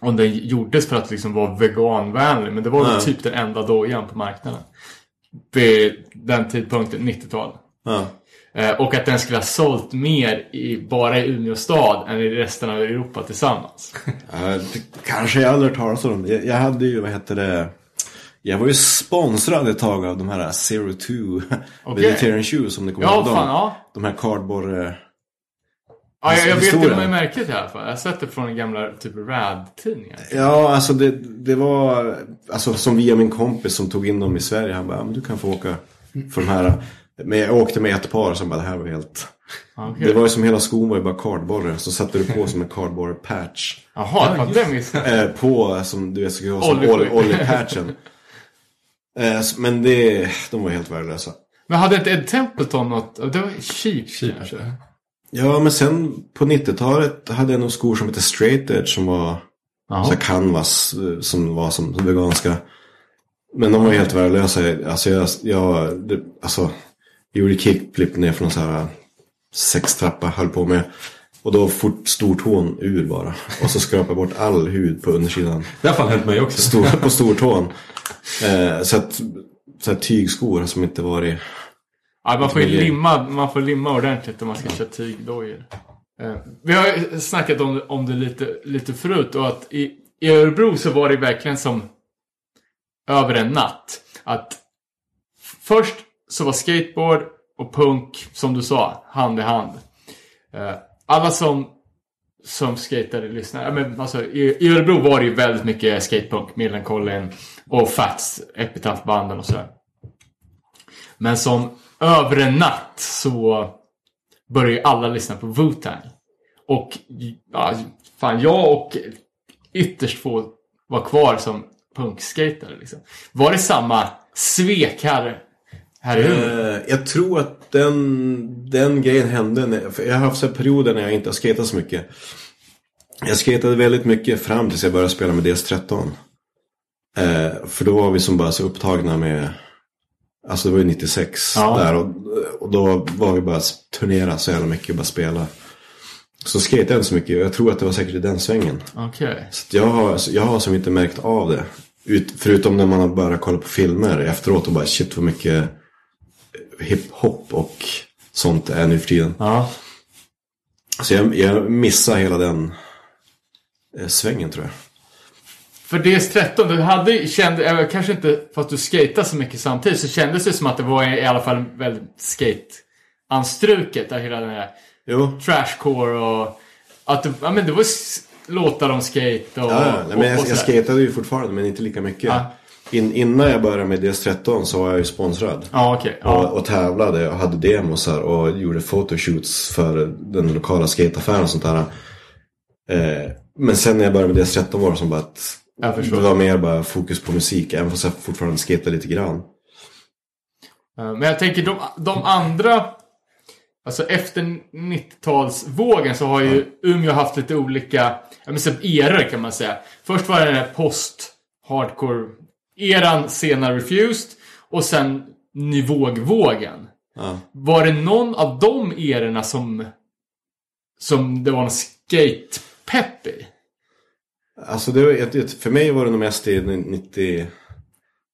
om den gjordes för att liksom vara veganvänlig, men det var Nej. typ den enda dojan på marknaden. Vid den tidpunkten, 90-tal. Ja. Eh, och att den skulle ha sålt mer i, bara i Umeå stad än i resten av Europa tillsammans. Kanske jag aldrig hört talas om. Jag, jag hade ju, vad heter det? Jag var ju sponsrad ett tag av de här Zero Two Okej. Vegetarian Shoes om ni kommer Ja, ihåg dem. fan, ja. De här cardboard... eh, Ja, jag, jag vet det med märket i alla fall. Jag har sett det från gamla typ RAD-tidningar. Ja, alltså det, det var alltså, som via min kompis som tog in dem i Sverige. Han bara, "Ja, men du kan få åka för de här. Men jag åkte med ett par som bara, det här var helt... Okej. Det var ju som hela skon var ju bara cardboard. Så satte du på som en cardboard patch. Jaha, ja, det missade jag. Eh, på som du vet, så som Oljeskydd. Eh, men det, de var helt värdelösa. Men hade inte Ed Templeton något? Det var cheap, kanske. Ja, men sen på 90-talet hade jag nog skor som hette Straight Edge som var Jaha. så här canvas eh, som var som veganska. Men de var helt värdelösa. Alltså jag, jag det, alltså, jag gjorde kickflip ner från en sån här sextrappa, höll på med. Och då fort stortån ur bara. Och så skrapade jag bort all hud på undersidan. Det har fan hänt mig också. Stor, på stortån. Eh, så att så här tygskor som inte varit... Ja, man får ju limma, man får limma ordentligt om man ska köra tygdojor. Eh, vi har snackat om, om det lite, lite förut och att i, i Örebro så var det verkligen som över en natt. Att först så var skateboard och punk, som du sa, hand i hand. Eh, alla som, som skatade lyssnade. Men alltså, i, I Örebro var det ju väldigt mycket skatepunk. Millencolin och Fats, Epitaph-banden och sådär. Men som över en natt så började ju alla lyssna på Wu-Tang. Och ja, fan, jag och ytterst få var kvar som punkskatare. Liksom. Var det samma svek här, här i eh, jag tror att den, den grejen hände. När, jag har haft så perioder när jag inte har skatat så mycket. Jag skatade väldigt mycket fram tills jag började spela med DS13. Eh, för då var vi som bara så upptagna med Alltså det var ju 96 Ja. där och, och då var vi bara turnera så jävla mycket och bara spela. Så skejtade jag inte så mycket jag tror att det var säkert i den svängen. Okej. Så jag, har, jag har som inte märkt av det. Ut, förutom när man har börjat kolla på filmer efteråt och bara shit vad mycket hiphop och sånt är nu för tiden. Ja. Så jag, jag missar hela den eh, svängen tror jag. För DS13, du hade, kände, eh, kanske inte för att du skatade så mycket samtidigt, så kändes det som att det var i alla fall väldigt skate-anstruket. Hela den här Jo, trashcore och att det, ja, men det var låtar om skate och... ja, ja. Nej, men jag, och, jag skatade ju fortfarande men inte lika mycket. Ja. In, innan jag började med DS13 så var jag ju sponsrad. Ja, okej. Och, och tävlade och hade demosar och gjorde photoshoots för den lokala skateaffären och sånt där. Eh, men sen när jag började med DS13 var det som bara att Jag förstår. det var mer bara fokus på musik. Även fast jag fortfarande skatade lite grann. Eh, Men jag tänker de, de andra... Alltså efter 90-talsvågen så har ju Umeå haft lite olika ja, men så eror kan man säga. Först var det den här post-hardcore-eran, senare Refused. Och sen nivågvågen. Ja. Var det någon av de erorna som, som det var någon skate-pepp i? Alltså det var, ett- för mig var det nog mest i 90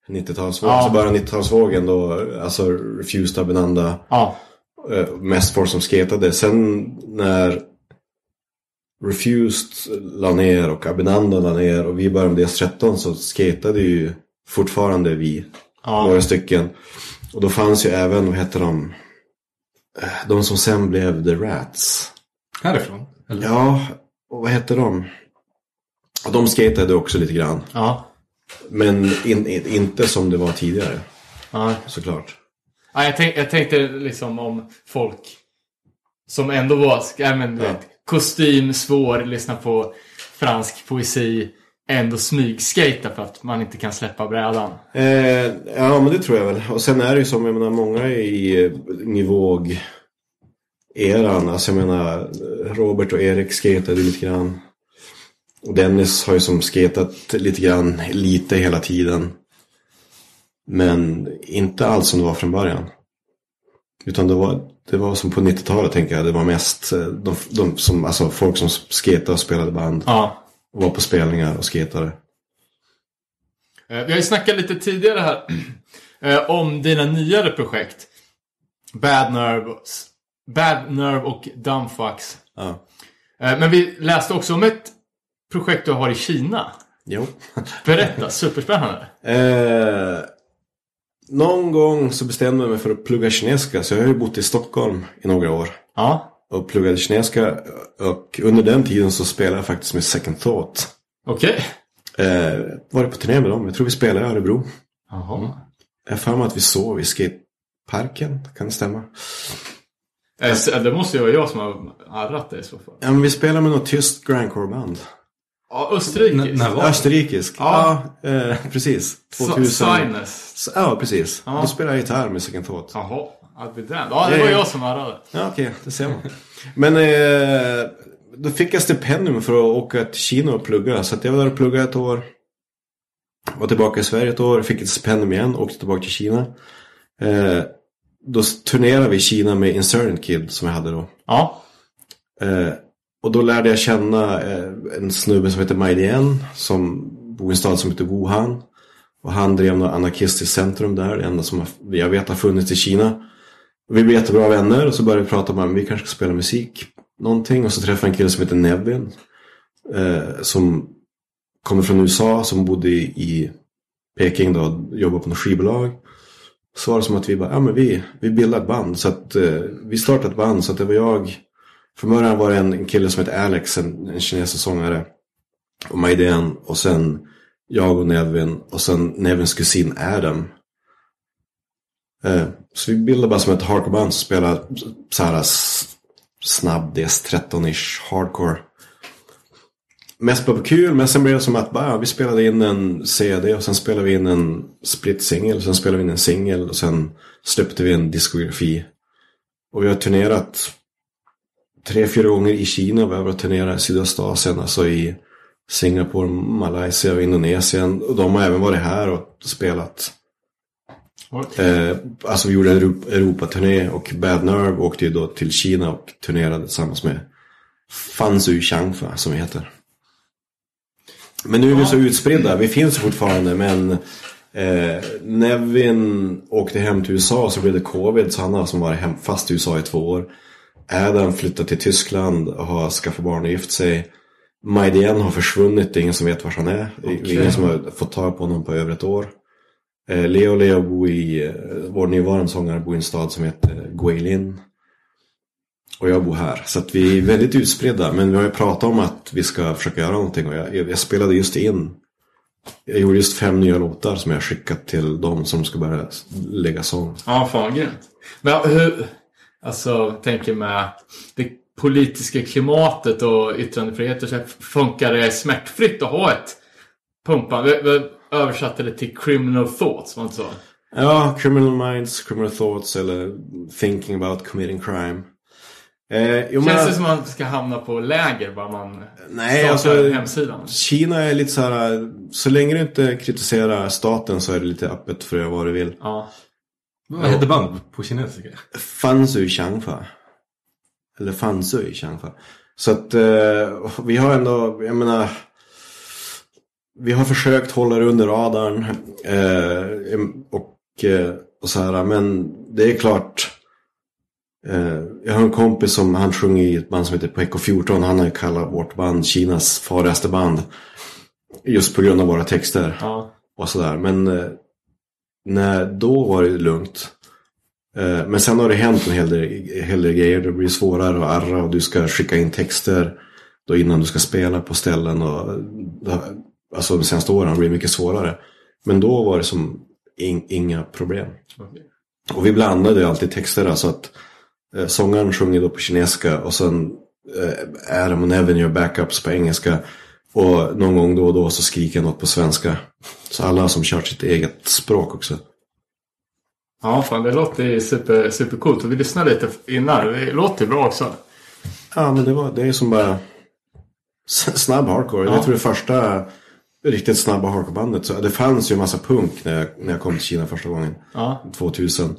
90-talsvågen. Ja. Så bara 90-talsvågen då, alltså Refused Abinanda. Ja. eh, Mest folk som skatade. Sen när Refused la ner och Abinanda la ner och vi började med DS13 så skatade ju fortfarande vi. Ja. Några stycken. Och då fanns ju även, vad heter de? Eh, De som sen blev The Rats. Härifrån? Eller? Ja, och vad hette de? De skatade också lite grann. Ja. Men in, in, inte som det var tidigare, ja. såklart. Ja, jag, tänk, jag tänkte liksom om folk som ändå var ja, men, Ja. vet, kostym, svår, lyssna på fransk poesi, ändå smygskata för att man inte kan släppa brädan. Eh, ja, men det tror jag väl. Och sen är det ju som, jag menar, många i eh, nivåg eran. Alltså jag menar, Robert och Erik skatade lite grann. Och Dennis har ju som skatat lite grann, lite hela tiden. Men inte alls som det var från början. Utan det var, det var som på 90-talet tänker jag. Det var mest eh, de, de som, alltså folk som skatade och spelade band. Ja. Och var på spelningar och skatade. Eh, Vi har ju snackat lite tidigare här eh, om dina nyare projekt. Bad Nerve, Bad Nerve och Dumbfucks. Ja. Men vi läste också om ett projekt du har i Kina. Jo. Berätta, superspännande. Eh, någon gång så bestämde jag mig för att plugga kinesiska. Så jag har ju bott i Stockholm i några år. Ja, Och pluggade kinesiska. Och under den tiden så spelade jag faktiskt med Second Thought. okej. Eh, var på turné med dem. Jag tror vi spelade i Örebro. Jaha. Jag har för mig att vi sov i skateparken. Kan det stämma? Eh, så Det måste ju vara jag som har arrat det i så fall. Ja, men vi spelade med något tyst grindcore-band. Ja, Österrike. N- när var det? Österrikisk. Ja. Ja, eh, precis. Sa- 2000. Sinus. Så- Ja, precis. Ja. Då spelade jag gitarr med Second Thought. Jaha. Ja, det var Ja, ja. jag som arrade. Ja, okej. det ser man. Men eh, då fick jag stipendium för att åka till Kina och plugga. Så att jag var där och pluggade ett år. Var tillbaka i Sverige ett år. Fick ett stipendium igen. Åkte tillbaka till Kina. Eh, då turnerade vi i Kina med Insurgent Kid som jag hade då. Ja. Eh, och då lärde jag känna eh, en snubbe som heter Mai Dien. som bor i en stad som heter Wuhan. Och han drev något anarkistiskt centrum där, det enda som jag vet har funnits i Kina. Och vi blev jättebra vänner och så började vi prata om ah, att vi kanske ska spela musik. Någonting och så träffade jag en kille som heter Nevin. Eh, som kommer från USA, som bodde i, i Peking då, och jobbade på något skivbolag. Så var det som att vi bara, ja men vi, vi bildade ett band. Så att eh, vi startade ett band så att det var jag från början var det en, kille som hette Alex, en, en kinesisk sångare. Och Maiden och sen jag och Nevin och sen Nevins kusin Adam. Eh, så vi bildade bara som ett hardcore-band som spelade så här snabb DS13-ish hardcore. Mest bara på kul, men sen blev det som att bara, vi spelade in en CD och sen spelade vi in en split-singel, sen spelade vi in en singel och sen släppte vi en diskografi. Och vi har turnerat tre, fyra gånger i Kina. Har varit turnerat i Sydostasien, alltså i Singapore, Malaysia och Indonesien. Och de har även varit här och spelat. Eh, alltså vi gjorde en Europa- Europaturné och Bad Nerve åkte ju då till Kina och turnerade tillsammans med Fanzu Changfa som vi heter. Men nu är vi så utspridda, vi finns fortfarande men eh, Nevin åkte hem till USA så blev det covid så han har som varit hem, fast i USA i två år. Adam flyttade till Tyskland och har skaffat barn och gift sig. Maidien har försvunnit, det är ingen som vet var han är. Är ingen som har fått tag på honom på över ett år. Eh, Leo Leo bor i, eh, vår nuvarande sångare bor i en stad som heter Guilin. Och jag bor här. Så att vi är väldigt utspridda. Men vi har ju pratat om att vi ska försöka göra någonting. Och jag, jag spelade just in. Jag gjorde just fem nya låtar som jag skickat till dem som ska börja lägga sång. Ja, fan grymt. Men hur, alltså, tänker med det politiska klimatet och yttrandefrihet och så här, funkar det smärtfritt att ha ett pumpande? Vi, översatte det till criminal thoughts, var inte så? Ja, criminal minds, criminal thoughts eller thinking about committing crime. Eh, Känns men, det som att man ska hamna på läger bara man Nej, alltså- hemsidan? Kina är lite så här, så länge du inte kritiserar staten så är det lite öppet för att göra vad du vill. Ja. Vad heter band på kinesiska? Fanzu Changfa. Eller Fanzu Changfa. Så att eh, vi har ändå, jag menar. Vi har försökt hålla det under radarn. Eh, och, eh, och så här, men det är klart. Eh, jag har en kompis som han sjunger i ett band som heter Peko 14. Han har ju kallat vårt band Kinas farligaste band. Just på grund av våra texter ja. och sådär. Men eh, när, då var det lugnt. Eh, men sen har det hänt en hel del, hel del grejer. Det blir svårare att arra och du ska skicka in texter då innan du ska spela på ställen. Och, det- alltså de senaste åren har det mycket svårare. Men då var det som in, inga problem. Och vi blandade alltid texter. Alltså att eh, sångaren sjunger då på kinesiska och sen eh, Adam och Nevin gör backups på engelska. Och någon gång då och då så skriker jag något på svenska. Så alla har som kört sitt eget språk också. Ja, fan det låter ju super, supercoolt. Och vi lyssnade lite innan. Det låter bra också. Ja, men det, var, det är som bara snabb hardcore. Ja. Jag tror det första riktigt snabba hardcorebandet. Så det fanns ju en massa punk när jag, när jag kom till Kina första gången. Ja. 2000.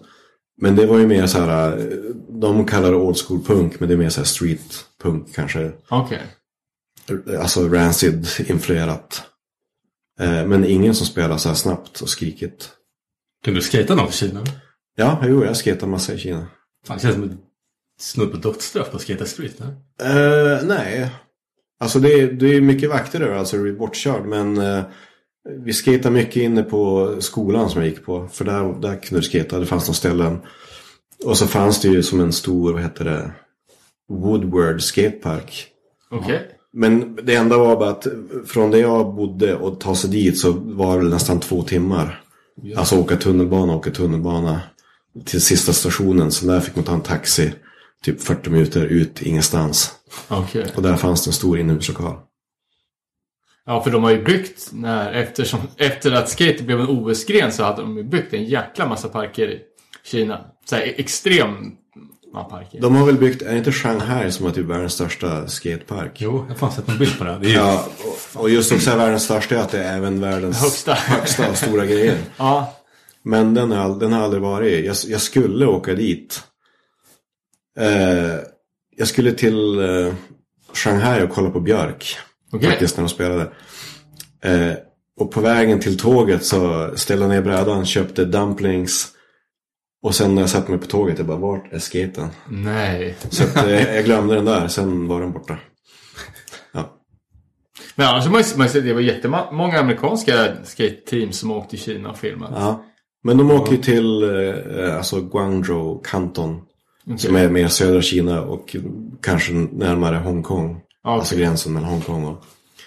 Men det var ju mer så här, eh, de kallar det old school punk, men det är mer så här street punk kanske. Okej. Alltså Rancid-influerat. Eh, Men ingen som spelar så här snabbt och skrikigt. Kan du skata någon för Kina? Ja, jo, jag skatar massa i Kina. Fan, det känns som ett snudd på dödsstraff på Skate Street? Nej? Eh, nej. Alltså det är, det är mycket vakter där, alltså du blir bortkörd. Men eh, vi skatade mycket inne på skolan som jag gick på. För där, där kunde du skata, det fanns några ställen. Och så fanns det ju som en stor, vad heter det, Woodward skatepark. Okej. Men det enda var bara att från där jag bodde och ta sig dit så var det nästan två timmar. Alltså åka tunnelbana, åka tunnelbana till sista stationen. Så där fick man ta en taxi typ 40 minuter ut ingenstans. Okej. Och där fanns det en stor inomhuslokal. Ja, för de har ju byggt när, eftersom, efter att skate blev en OS-gren så hade de ju byggt en jäkla massa parker i Kina. Så här parker. De har väl byggt, är det inte Shanghai som är typ världens största skatepark? Jo, jag har fan sett en bild på det. det ju... Ja, och, och just också världens största är att det är även världens Högsta. högsta och stora grejer. Ja, Men den har, den har aldrig varit. Jag, jag skulle åka dit. Eh, jag skulle till eh, Shanghai och kolla på Björk. Okej. Faktiskt när de spelade. Eh, och på vägen till tåget så ställde jag ner brädan, köpte dumplings. Och sen när jag satte mig på tåget, jag bara, vart är skaten? nej. Så att, eh, jag glömde den där, sen var den borta. Ja. Men annars har man ju man sett, det var jättemånga amerikanska skate-team som åkte till Kina och filmat. ja. Men de åker ju till eh, alltså Guangzhou, Kanton. Som är mer södra Kina och kanske närmare Hongkong. Ja, Alltså gränsen mellan Hongkong och...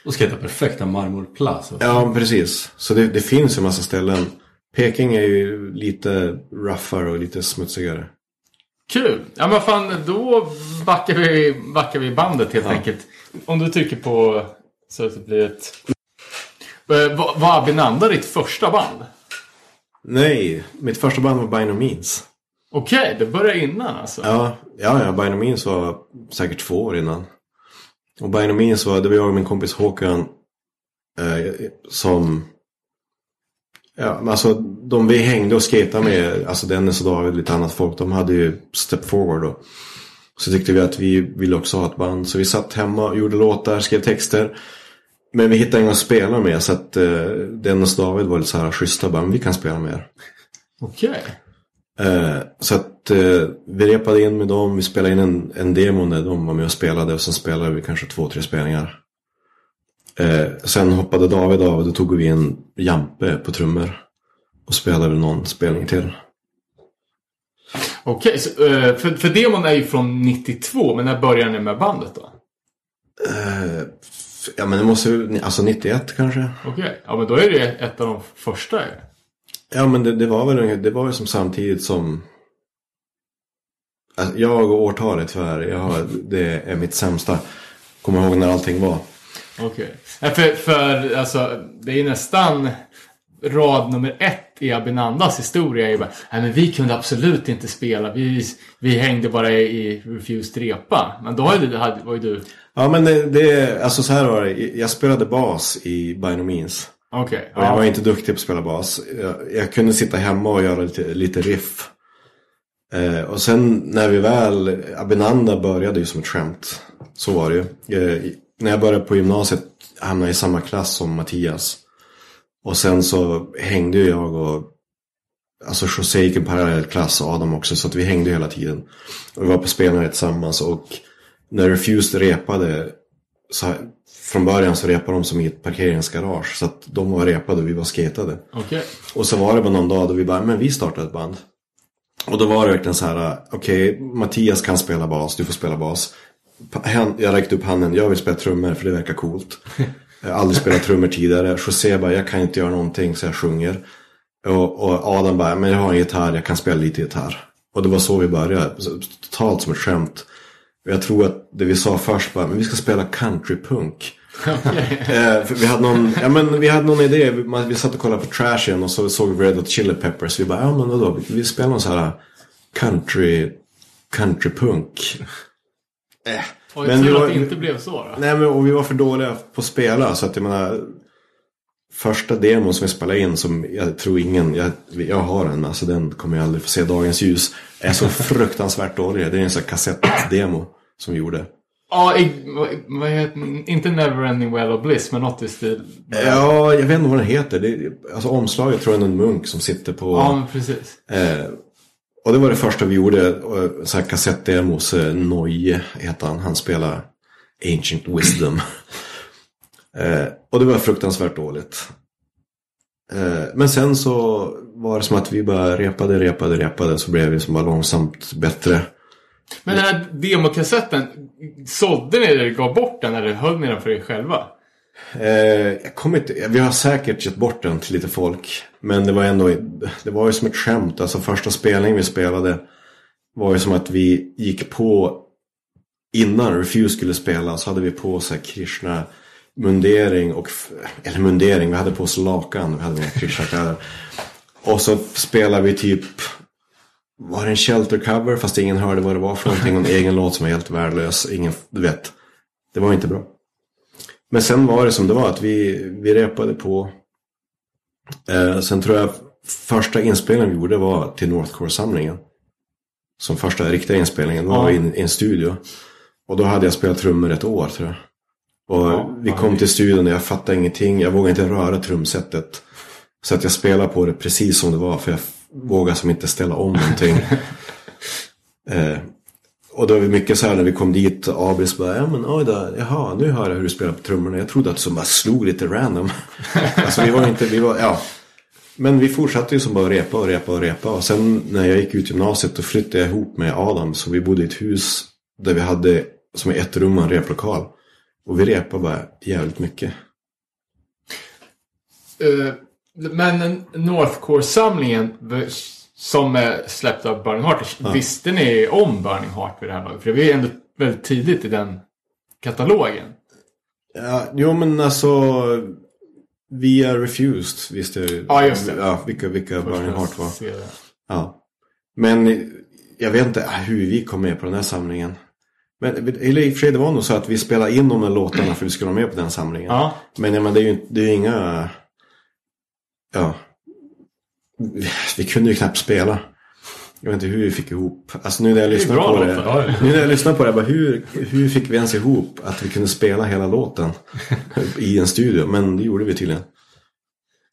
Och skata perfekta marmorplass. Ja, precis. Så det, det finns ju en massa ställen. Peking är ju lite roughare och lite smutsigare. Kul! Ja men fan, då backar vi, backar vi bandet helt enkelt. Om du trycker på så att det blir ett... Eh, Var, var Abinanda ditt första band? Nej, mitt första band var By No Means. Okej, det började innan alltså. Ja, ja, ja By No Means var säkert två år innan. Och By No Means var, det var jag och min kompis Håkan eh, som... Ja, men alltså de vi hängde och skatade med, alltså Dennis och David och lite annat folk, de hade ju Step Forward då. Så tyckte vi att vi ville också ha ett band. Så vi satt hemma och gjorde låtar, skrev texter. Men vi hittade ingen att spela med så att eh, Dennis och David var lite så här schyssta bara, men vi kan spela med er. Okej. Eh, så att eh, vi repade in med dem, vi spelade in en, en demo när de var med och spelade och sen spelade vi kanske två, tre spelningar. Eh, sen hoppade David av och då tog vi in Jampe på trummor. Och spelade någon spelning till. Okej, så, eh, för, för demon är ju från 92, men när började ni med bandet då? Eh, ja men det måste ju, alltså 91 kanske. Okej, ja men då är det ett av de första ju. Ja men det, det var väl det var ju som samtidigt som alltså, Jag och årtalet tyvärr, jag har, det är mitt sämsta. Kommer ihåg när allting var. Okej. Ja, för, för alltså, det är nästan rad nummer ett i Abinandas historia. Är ju bara, Nej, men vi kunde absolut inte spela. Vi, vi hängde bara i Refused repa. Men då var ju du... Ja men det, det alltså så här var det. Jag spelade bas i By No Means. Okej. Och jag var inte duktig på att spela bas. Jag, jag kunde sitta hemma och göra lite, lite riff. Eh, och sen när vi väl, Abinanda började ju som ett skämt. Så var det ju. Eh, när jag började på gymnasiet hamnade jag i samma klass som Mattias. Och sen så hängde jag och Alltså José gick en parallell klass och Adam också så att vi hängde hela tiden. Och vi var på spelningar tillsammans och när Refused repade så här, från början så repade de som i ett parkeringsgarage. Så att de var repade och vi var skatade. Okej. Och så var det bara någon dag då vi bara, men vi startar ett band. Och då var det verkligen så här, okej, Mattias kan spela bas, du får spela bas. Jag räckte upp handen, jag vill spela trummor för det verkar coolt. Jag har aldrig spelat trummor tidigare. José bara, jag kan inte göra någonting så jag sjunger. Och, och Adam bara, men jag har en gitarr, jag kan spela lite gitarr. Och det var så vi började, totalt som ett skämt. Jag tror att det vi sa först var, men vi ska spela countrypunk. Eh, vi, hade någon, ja, men vi hade någon idé. Vi, man, vi satt och kollade på Trashen och så såg vi Red Hot Chili Peppers. Vi bara, ja men vadå, vi, vi spelar någon så här country, countrypunk. Eh. Och Men tur var- att det inte blev så då. Nej men och vi var för dåliga på att spela så att jag menar Första demon som vi spelade in som jag tror ingen, jag, jag har den alltså den kommer jag aldrig få se dagens ljus. Är så fruktansvärt dålig. Det är en sån här kassettdemo som vi gjorde. Ja, vad, vad heter Inte Neverending Well of Bliss, men något i stil. Ja, jag vet inte vad den heter. Det, är- alltså omslaget tror jag är en munk som sitter på Ja, men precis. Eh, och det var det första vi gjorde. och Så här kassettdemos. eh, Noje heter han. Han spelar Ancient Wisdom. eh, och det var fruktansvärt dåligt. Eh, men sen så var det som att vi bara repade, repade, repade. Så blev vi som bara långsamt bättre. Men den här demokassetten, sålde ni eller gav bort den eller höll ni den för er själva? Eh, jag kommer inte, vi har säkert gett bort den till lite folk. Men det var ändå, det var ju som ett skämt. Alltså första spelningen vi spelade var ju som att vi gick på innan Refuse skulle spela så hade vi på oss Krishna mundering och, eller mundering, vi hade på oss lakan, vi hade inga Krishna kläder. Och så spelade vi typ, var det en shelter cover fast ingen hörde vad det var för någonting, en egen låt som var helt värdelös, ingen, du vet. Det var inte bra. Men sen var det som det var, att vi, vi repade på. Eh, sen tror jag första inspelningen vi gjorde var till Northcore-samlingen. Som första riktiga inspelningen, var Ja. i en, studio. Och då hade jag spelat trummor ett år tror jag. Och Ja, vi kom till studion och jag fattade ingenting. Jag vågade inte röra trumsetet. Så att jag spelade på det precis som det var. För jag vågade som inte ställa om någonting. eh, och då var vi mycket så här när vi kom dit. Abris bara, ja men oj då, jaha, nu hör jag hur du spelar på trummorna. Jag trodde att du som bara slog lite random. alltså vi var inte, vi var, ja. Men vi fortsatte ju som bara repa och repa och repa. Och sen när jag gick ut gymnasiet då flyttade jag ihop med Adam. Så vi bodde i ett hus där vi hade som i ett rum och en replokal. Och vi repade bara jävligt mycket. Eh, men Northcore-samlingen som är släppt av Burning Heart, visste ni om Burning Heart vid det här laget? För det var ju ändå väldigt tidigt i den katalogen. Ja, jo men alltså via Refused visste jag ju Ja, just det. Ja, vilka, vilka Burning Heart var. Ja. Men jag vet inte hur vi kom med på den här samlingen. Men eller i och för sig det var nog så att vi spelade in de där låtarna för att vi skulle vara med på den samlingen. Ja. Men, ja, men det är ju det är inga... Ja. Vi kunde ju knappt spela. Jag vet inte hur vi fick ihop. Alltså nu när jag lyssnar på det. Nu när jag lyssnar på det, bara, hur, hur fick vi ens ihop att vi kunde spela hela låten i en studio? Men det gjorde vi tydligen.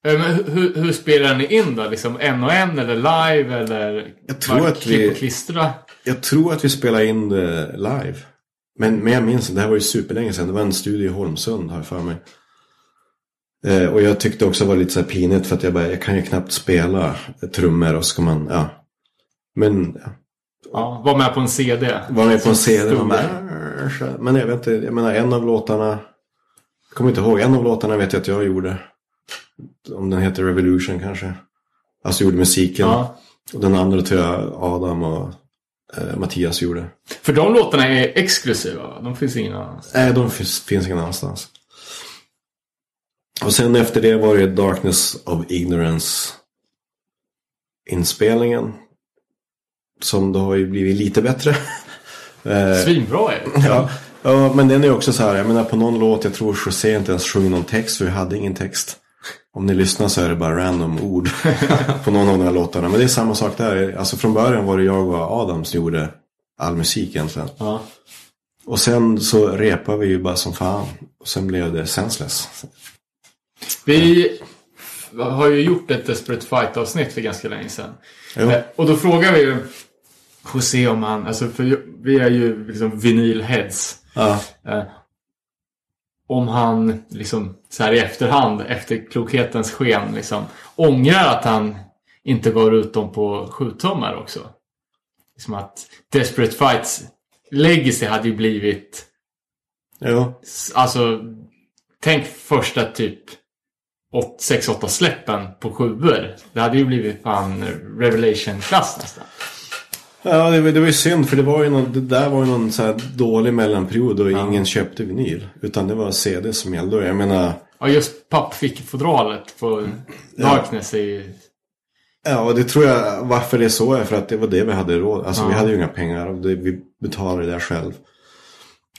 Eh, Men hur, hur spelar ni in då? Liksom en och en eller live eller? Jag tror att vi- och klistra? Jag tror att vi spelade in det live. Men, men jag minns det här var ju superlänge sedan. Det var en studio i Holmsund har jag för mig. Eh, och jag tyckte också det var lite så här pinigt för att jag bara, jag kan ju knappt spela trummor och ska man, ja. Men ja, Ja, var med på en CD. var med på en CD. Man bara, men jag vet inte, jag menar en av låtarna, jag kommer inte ihåg, en av låtarna vet jag att jag gjorde. Om den heter Revolution kanske. Alltså gjorde musiken. Ja. Och den andra tror jag Adam och eh, Mattias gjorde. För de låtarna är exklusiva, va? De finns ingen annanstans. Nej, de finns, finns ingen annanstans. Och sen efter det var det Darkness of Ignorance inspelningen. Som då har ju blivit lite bättre. Eh, Svinbra är det. ja. ja, men den är också så här. Jag menar på någon låt, jag tror José inte ens sjöng någon text för vi hade ingen text. Om ni lyssnar så är det bara random ord på någon av de här låtarna. Men det är samma sak där. Alltså från början var det jag och Adam som gjorde all musik egentligen. Ja. Och sen så repade vi ju bara som fan. Och sen blev det senseless. Vi har ju gjort ett Desperate Fight-avsnitt för ganska länge sedan. Jo. Eh, Och då frågar vi ju José om han, alltså för vi är ju liksom vinylheads. Ja. Eh, om han liksom så här i efterhand, efter klokhetens sken, liksom ångrar att han inte gav ut dem på 7-tummar också. Liksom att Desperate Fights legacy hade ju blivit Jo. Alltså, tänk första typ 6-8 släppen på sjuor. Det hade ju blivit fan Revelation-klass nästan. Ja, det var, det var ju synd för det var ju någon, det där var ju någon så här dålig mellanperiod och ingen köpte vinyl. Utan det var CD som gällde. Jag menar, Ja, just pappfickfodralet på Darkness är ju... ja och det tror jag varför det är så är för att det var det vi hade råd. Alltså vi Ja. hade ju inga pengar och det, vi betalade det där själv.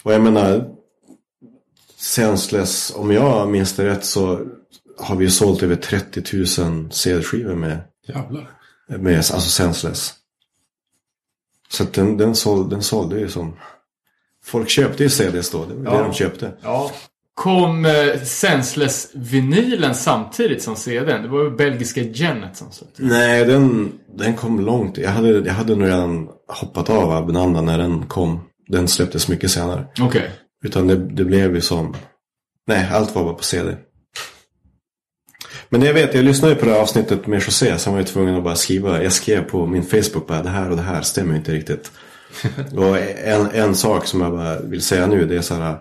Och jag menar, Senseless, om jag minns det rätt så har vi sålt över 30 000 CD-skivor med Jävlar. Med, alltså senseless. Så att den, den, såld, den sålde ju som... Folk köpte ju CDs då, det var Ja. det de köpte. Ja. kom eh, Senseless-vinylen samtidigt som CDn? Det var ju belgiska Genet som sa Nej, den, den kom långt. Jag hade, jag hade nog redan hoppat av Abinanda när den kom. Den släpptes mycket senare. Okej. Utan det, det blev ju som... Nej, allt var bara på CD. Men jag vet, jag lyssnade ju på det här avsnittet med José. Så han var ju tvungen att bara skriva. Jag skrev på min Facebook bara det här och det här stämmer inte riktigt. och en, en sak som jag bara vill säga nu det är så här.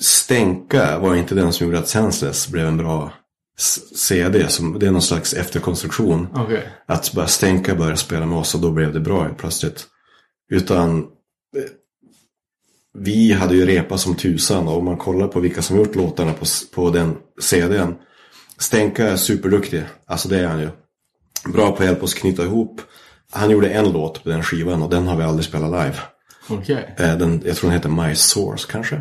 Stänka var inte den som gjorde att Senseless blev en bra CD. Som, det är någon slags efterkonstruktion. Okej. Att bara Stänka började spela med oss och då blev det bra plötsligt. Utan eh, vi hade ju repat som tusan och om man kollar på vilka som gjort låtarna på, på den CDn. Stänka är superduktig, alltså det är han ju. Bra på att hjälpa oss knyta ihop. Han gjorde en låt på den skivan och den har vi aldrig spelat live. Okej. Eh, Den, jag tror den heter My Source kanske.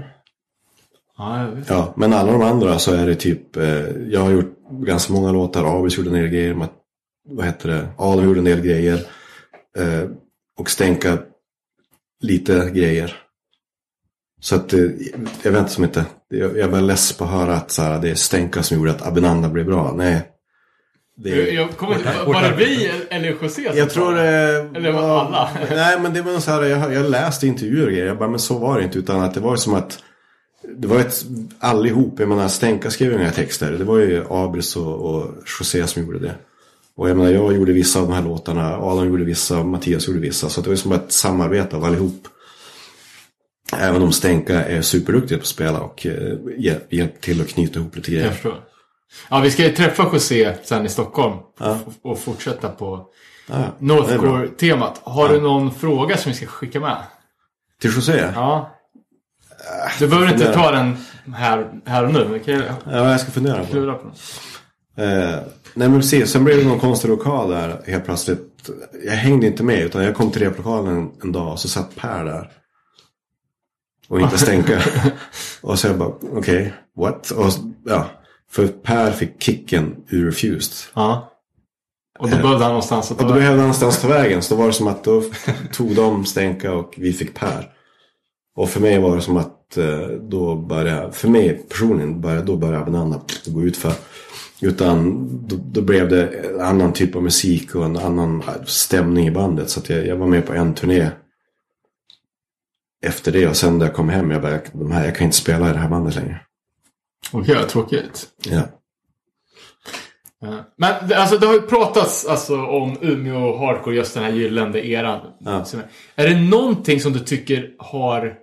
Vet. Ja, men alla de andra så är det typ, eh, jag har gjort ganska många låtar, Avis gjorde en del grejer, vad heter det, Adam gjorde en del grejer. Eh, och Stänka lite grejer. Så att eh, jag vet som inte, jag, jag bara less på att höra att så här, det är Stänka som gjorde att Abinanda blev bra. Nej. Det, Jag, jag kommer inte... Var det vi eller José som jag tror det... Eller var alla? Nej, men det var så här, jag, jag läste intervjuer och grejer. Jag bara, men så var det inte. Utan att det var som att det var ett allihop. Jag menar, Stänka skrev inga texter. Det var ju Abris och, och José som gjorde det. Och jag menar, jag gjorde vissa av de här låtarna. Adam gjorde vissa, Mattias gjorde vissa. Så det var som ett samarbete av allihop. Även om Stänka är superduktig på att spela och eh, hjälp, hjälp till att knyta ihop lite Jag grejer. förstår. Ja, vi ska ju träffa José sen i Stockholm. Och, och fortsätta på Ja. Northcore-temat. Har du någon fråga som vi ska skicka med? Till José? Ja. Du behöver inte ta den här, här och nu. Men kan jag Ja, jag ska fundera på det. klura på den? Eh, nej men precis, sen blev det någon konstig lokal där helt plötsligt. Jag hängde inte med utan jag kom till replokalen en, en dag och så satt Per där. Och inte Stänka. och så jag bara, okej, what? Och, ja, för Per fick kicken ur Refused. Ja. Och då behövde han någonstans att ta Och då vägen. behövde han någonstans ta vägen. Så då var det som att då tog de Stänka och vi fick Per. Och för mig var det som att eh, då började, för mig personligen, började, då började Abinanda gå ut för. Utan då, då blev det en annan typ av musik och en annan stämning i bandet. Så jag, jag var med på en turné. Efter det och sen när jag kom hem, jag bara, de här, jag kan inte spela i det här bandet längre. Okej, vad tråkigt. Ja. Ja. Men alltså, det har ju pratats alltså, om Umeå Hardcore, just den här gyllene eran. Ja. Är- det någonting som du tycker har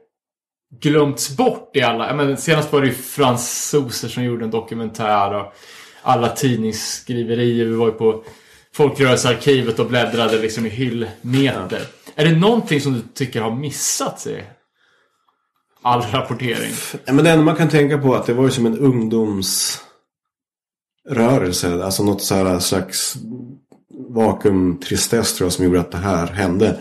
glömts bort i alla? Menar, senast var det ju fransoser som gjorde en dokumentär och alla tidningsskriverier. Vi var ju på Folkrörelsearkivet och bläddrade liksom i hyllmeter. Är det någonting som du tycker har missats i all rapportering? Men det enda man kan tänka på är att det var ju som en ungdomsrörelse. Alltså något så här slags vakuumtristess tror jag som gjorde att det här hände.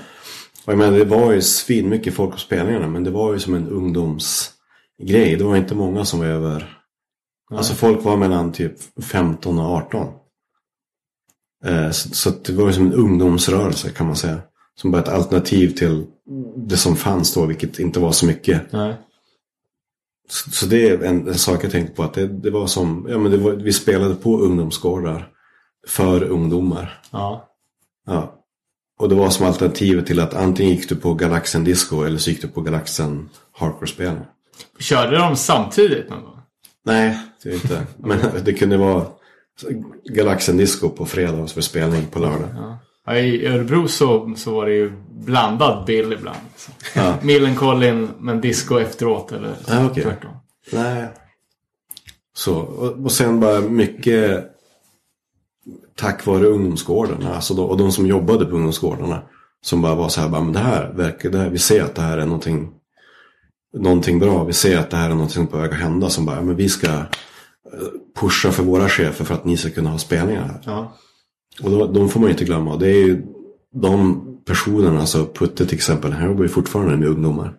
Och jag menar det var ju svin mycket folk på spelningarna men det var ju som en ungdomsgrej. Det var inte många som var över. Alltså folk var mellan typ 15 och 18. Eh, så, det var ju som en ungdomsrörelse kan man säga. Som bara ett alternativ till det som fanns då vilket inte var så mycket. Nej. Så, så det är en, en sak jag tänkte på. Att det, det var som, ja men var, vi spelade på ungdomsgårdar. För ungdomar. Ja. Ja. Och det var som alternativet till att antingen gick du på Galaxen Disco eller så gick du på Galaxen Hardcore-spelning. Körde de samtidigt någon gång? Nej, det inte. Men det kunde vara Galaxen Disco på fredag och så spelning på lördag. Ja, I Örebro så, så var det ju blandad bill ibland. Liksom. Ja. Millencolin men disco efteråt eller Ja, okej. tvärtom. Nej. Så, och, och sen bara mycket tack vare ungdomsgårdarna. Alltså de, och de som jobbade på ungdomsgårdarna. Som bara var så här, bara, men det här verkar, det här, vi ser att det här är någonting, någonting bra. Vi ser att det här är någonting på väg att hända. Som bara, men vi ska eh, pusha för våra chefer för att ni ska kunna ha spelningar här. Ja. Och då, de får man ju inte glömma. Det är ju de personerna, alltså Putte till exempel, han jobbar ju fortfarande med ungdomar.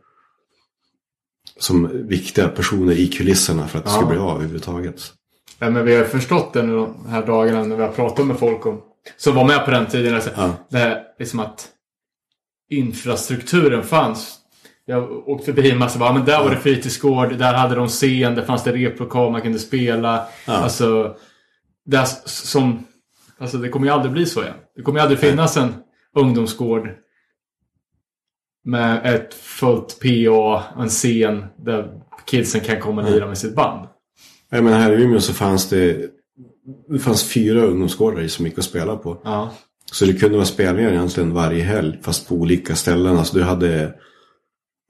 Som viktiga personer i kulisserna för att det ska Ja. bli av överhuvudtaget. Ja, men vi har förstått det nu de här dagarna när vi har pratat med folk om, som var med på den tiden. Alltså, Ja. Det här liksom att infrastrukturen fanns. Jag åkte förbi en massa bara, men där var det fritidsgård, där hade de scen, där fanns det replokal man kunde spela. Alltså, där som... Alltså det kommer ju aldrig bli så igen. Det kommer ju aldrig finnas en ungdomsgård med ett fullt PA, en scen där kidsen kan komma och lira med sitt band. Jag menar här i Umeå så fanns det det fanns fyra ungdomsgårdar som gick att spela på. Ja. Så det kunde vara spelningar egentligen varje helg fast på olika ställen. Alltså du hade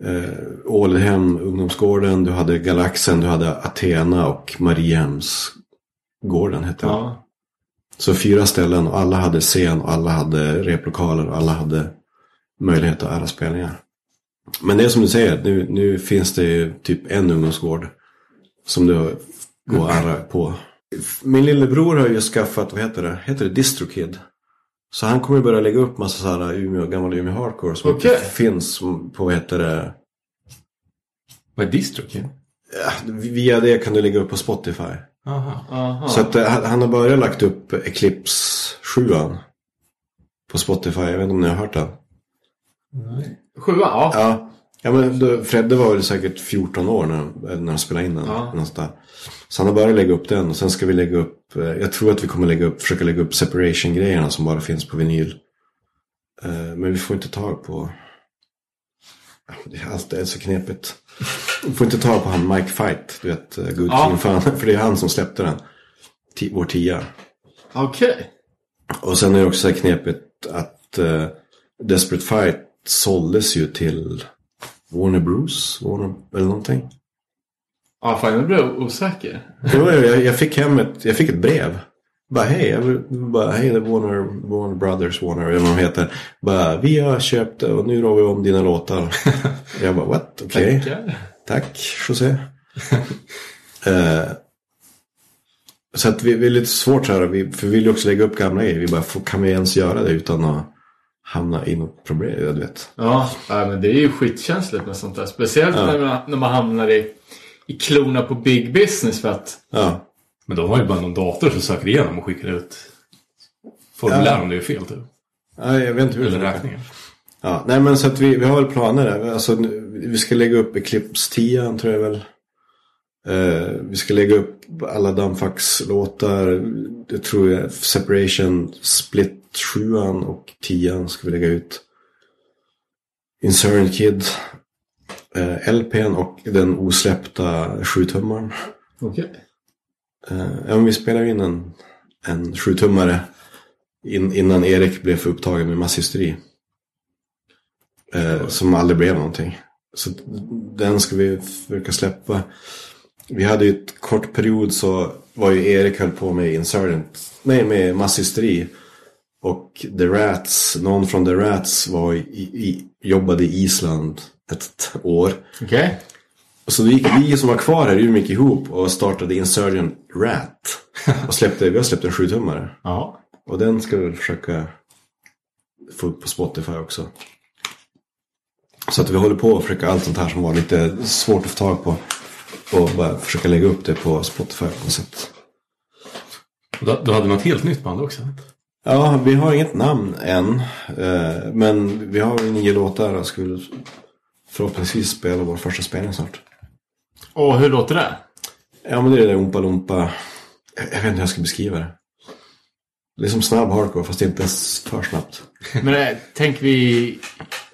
eh, Ålhem, ungdomsgården, du hade Galaxen, du hade Athena och Mariehemsgården hette ja. Så fyra ställen och alla hade scen och alla hade replokaler och alla hade möjlighet att ära spelningar. Men det är som du säger, nu, nu finns det typ en ungdomsgård som du går att ära på. Min lillebror har ju skaffat, vad heter det? Heter det DistroKid? Så han kommer börja lägga upp massa sådana Umeå, gamla Umeå Hardcore som Okej. inte finns på, vad heter det? Vad är DistroKid? Ja, via det kan du lägga upp på Spotify. Aha. Aha. Så att, eh, han har börjat lagt upp Eclipse 7 på Spotify. Jag vet inte om ni har hört den? Sjuan? Ja. Ja, ja men då, Fredde var väl säkert 14 år när, när han spelade in den. Ja. Så han har börjat lägga upp den och sen ska vi lägga upp, eh, jag tror att vi kommer lägga upp, försöka lägga upp separation-grejerna som bara finns på vinyl. Eh, Men vi får inte tag på, Ja, det är så knepigt. Vi får inte tag på han Mike Fight, du vet, eh, Good Ja. Fan, för det är han som släppte den. Ti- Vår tia. Okej. Och sen är det också så här knepigt att uh, Desperate Fight såldes ju till Warner Bros. Warner, eller någonting. Ja, fan jag blev osäker. Jo, jag, jag fick hem ett, jag fick ett brev. Bara hej, jag bara hej Warner, Warner Brothers, Warner eller vad de heter. Bara vi har köpt och nu rår vi om dina låtar. jag bara what, okej. Tackar. Tack José. Eh, så att vi, vi är lite svårt här, vi, för vi vill ju också lägga upp gamla grejer. Vi bara, kan vi ens göra det utan att hamna i något problem? Ja, du vet. Ja, ja, men det är ju skitkänsligt med sånt där. Speciellt när, man, när man hamnar i, i klorna på big business för att... Ja, Men de har ju bara någon dator som söker igenom och skickar ut formulär om det är fel typ. ja jag vet inte hur Eller det räkningar. Ja, nej men så att vi, vi har väl planer där. Alltså, vi ska lägga upp Eclipse 10 tror jag väl. Eh, vi ska lägga upp alla Dumbfax-låtar. Jag tror jag Separation Split 7 och 10 ska vi lägga ut. Insurgent Kid. Eh, LPn och den osläppta 7-tummaren. Okej. Eh, Eh, ja, men vi spelade in en, en sjutummare in, innan Erik blev för upptagen med masshysteri. Eh, som aldrig blev någonting. Så den ska vi försöka släppa. Vi hade ju ett kort period så var ju Erik höll på med Insurgent. Nej, med masshysteri. Och The Rats, någon från The Rats var i, i, jobbade i Island ett år. Okej. Så då gick vi som var kvar här i Umeå ihop och startade Insurgent Rat. Och släppte, vi har släppt en 7-tummare. Ja. Och den ska vi försöka få upp på Spotify också. Så att vi håller på att försöka allt sånt här som var lite svårt att få tag på. Och bara försöka lägga upp det på Spotify på något sätt. Du, hade något helt nytt band också? Ja, vi har inget namn än. eh, Men vi har nio låtar och väl förhoppningsvis spela vår första spelning snart. Och hur låter det? Ja, men det är det där Oompa Loompa. Jag jag vet inte hur jag ska beskriva det. Det är som snabb hardcore fast inte för snabbt. Men äh, tänk vi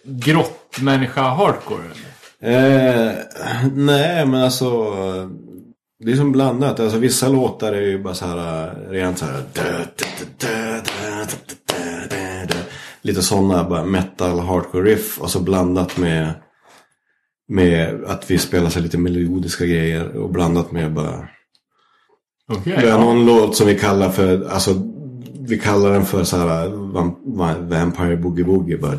grottmänniska hardcore? eller? Eh, nej, men alltså. Det är som blandat. Alltså vissa låtar är ju bara så här eh, rent så här. Lite sådana bara metal hardcore riff och så blandat med med att vi spelar så lite melodiska grejer och blandat med bara... Okay, vi har ja. någon låt som vi kallar för, alltså vi kallar den för så här Vampire Boogie Boogie. Bara.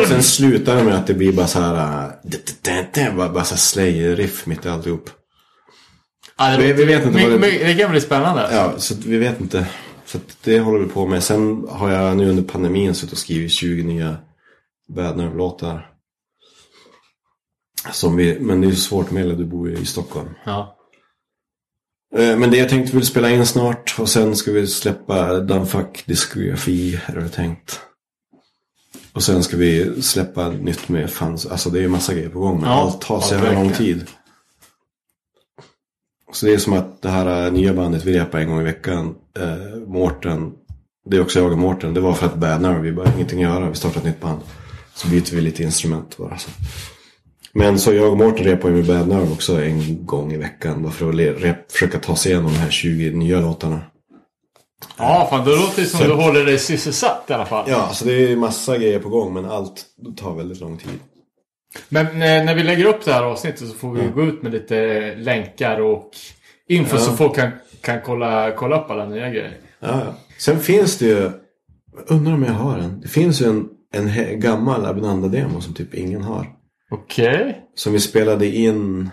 Och sen slutar det med att det blir bara så här, bara, så här slayer-riff mitt i alltihop. Ja, det, vi, vi vet inte det, det kan bli spännande. Ja, så vi vet inte. Så det håller vi på med. Sen har jag nu under pandemin suttit och skrivit 20 nya Bad Nerve-låtar. Som vi, men det är ju svårt med du bor ju i Stockholm. Ja. Eh, Men det jag tänkte vi spela in snart och sen ska vi släppa Dumbfuck diskografi är det tänkt. Och sen ska vi släppa nytt med fans. Alltså det är ju massa grejer på gång. Men Ja, allt tar så ja, jävla lång tid. Så det är som att det här eh, nya bandet vi repar en gång i veckan. Eh, Mårten. Det är också jag och Mårten. Det var för att Bad Nerve. Vi bara ingenting att göra. Vi startar ett nytt band. Så byter vi lite instrument bara. Så. Men så jag och Mårten repar ju med Bad också en gång i veckan. Bara för att rep- försöka ta sig igenom de här 20 nya låtarna. Ja, fan då låter det som Så- du håller dig sysselsatt i alla fall. Ja, så det är massa grejer på gång. Men allt tar väldigt lång tid. Men när, när vi lägger upp det här avsnittet så får vi gå ut med lite länkar och info Ja. så folk kan, kan kolla, kolla upp alla nya grejer. Ja, ja. Sen finns det ju, undrar om jag har en. Det finns ju en, en gammal Abinanda-demo som typ ingen har. Okej. Som vi spelade in,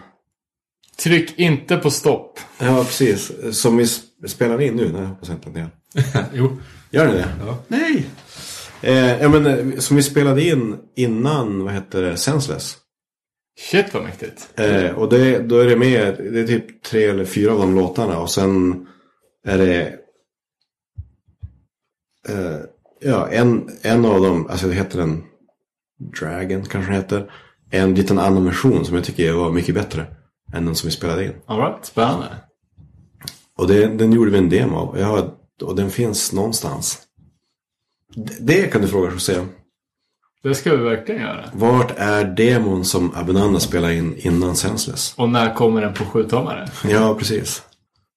Tryck inte på stopp. ja precis, som vi s- spelar in nu. Nej, jag hoppas inte att ni. Jo. Gör ni det? Ja. Nej! Eh, ja, men, eh, som vi spelade in innan, vad heter det, Senseless. Shit vad mäktigt. Eh, och det, då är det med, det är typ tre eller fyra av de låtarna och sen är det eh, ja, en, en av dem, alltså det heter den Dragon kanske den heter. En liten annan version som jag tycker var mycket bättre än den som vi spelade in. Alright, spännande. Och det, den gjorde vi en demo av. Har, och den finns någonstans. Det, det kan du fråga José. Det ska vi verkligen göra. Vart är demon som Abinanda spelade in innan Senseless? Och när kommer den på sjutummare? Ja, precis.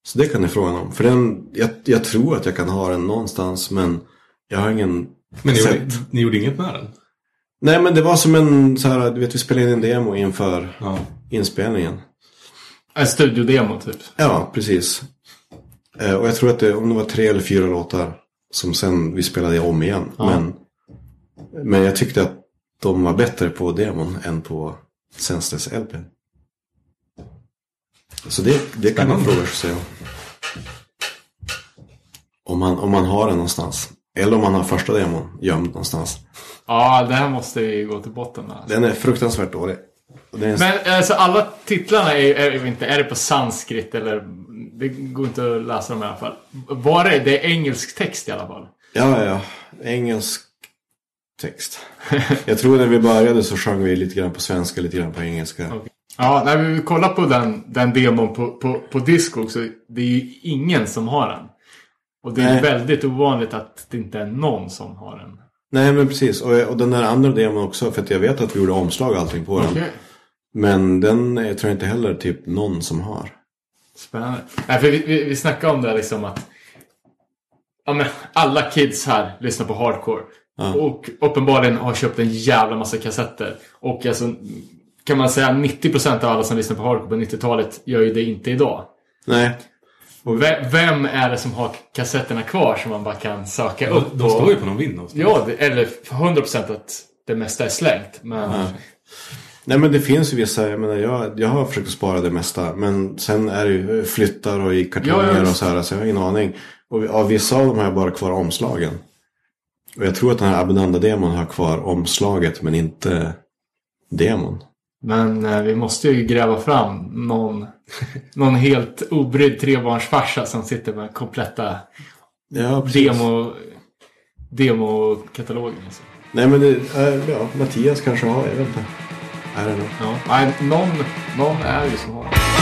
Så det kan ni fråga om. För den, jag, jag tror att jag kan ha den någonstans men jag har ingen Men ni sett. gjorde, ni gjorde inget med den? Nej men det var som en så här, du vet vi spelade in en demo inför Ja. inspelningen. En studiodemo typ. Ja, precis. Eh, och jag tror att det, om det var tre eller fyra låtar som sen vi spelade om igen. Ja. Men, men jag tyckte att de var bättre på demon än på Senseless LP. Så det, det kan man fråga sig om. Om man, om man har den någonstans. Eller om man har första demon gömd någonstans. Ja, det här måste vi gå till botten med. Den är fruktansvärt dålig. Är en, Men alltså alla titlarna är, är inte, är det på sanskrit eller det går inte att läsa dem i alla fall. Var det, det är engelsk text i alla fall. Ja, ja. Engelsk text. Jag tror när vi började så sjöng vi lite grann på svenska, lite grann på engelska. Okej. Ja, när vi kollar på den, den demon på, på, på disco så det är ju ingen som har den. Och det är Nej. väldigt ovanligt att det inte är någon som har den. Nej, men precis. Och, och den där andra demon också, för att jag vet att vi gjorde omslag och allting på den. Men den eh, tror jag inte heller typ någon som har. Spännande. Nej, för vi, vi, vi snackade om det här liksom att ja, men alla kids här lyssnar på hardcore. Ja. Och uppenbarligen har köpt en jävla massa kassetter. Och alltså, kan man säga 90% av alla som lyssnar på hardcore på 90-talet gör ju det inte idag. Nej. Och ve- vem är det som har kassetterna kvar som man bara kan söka upp? De står ju på någon vind någonstans. Ja, eller 100% att det mesta är slängt. Men. Nej men det finns ju vissa, jag menar jag, jag har försökt spara det mesta. Men sen är det ju flyttar och i kartonger Ja, ja, och så här. Så jag har ingen aning. Och vi- av vissa av dem har jag bara kvar omslagen. Och jag tror att den här Abinanda-demon har kvar omslaget men inte demon. Men eh, vi måste ju gräva fram någon, någon helt obrydd trebarnsfarsa som sitter med kompletta Ja, precis. demo, demokatalogen. Alltså. Nej men det, är- ja, Mattias kanske har, jag vet inte. I don't know. Ja. Nej, någon, någon är ju som har.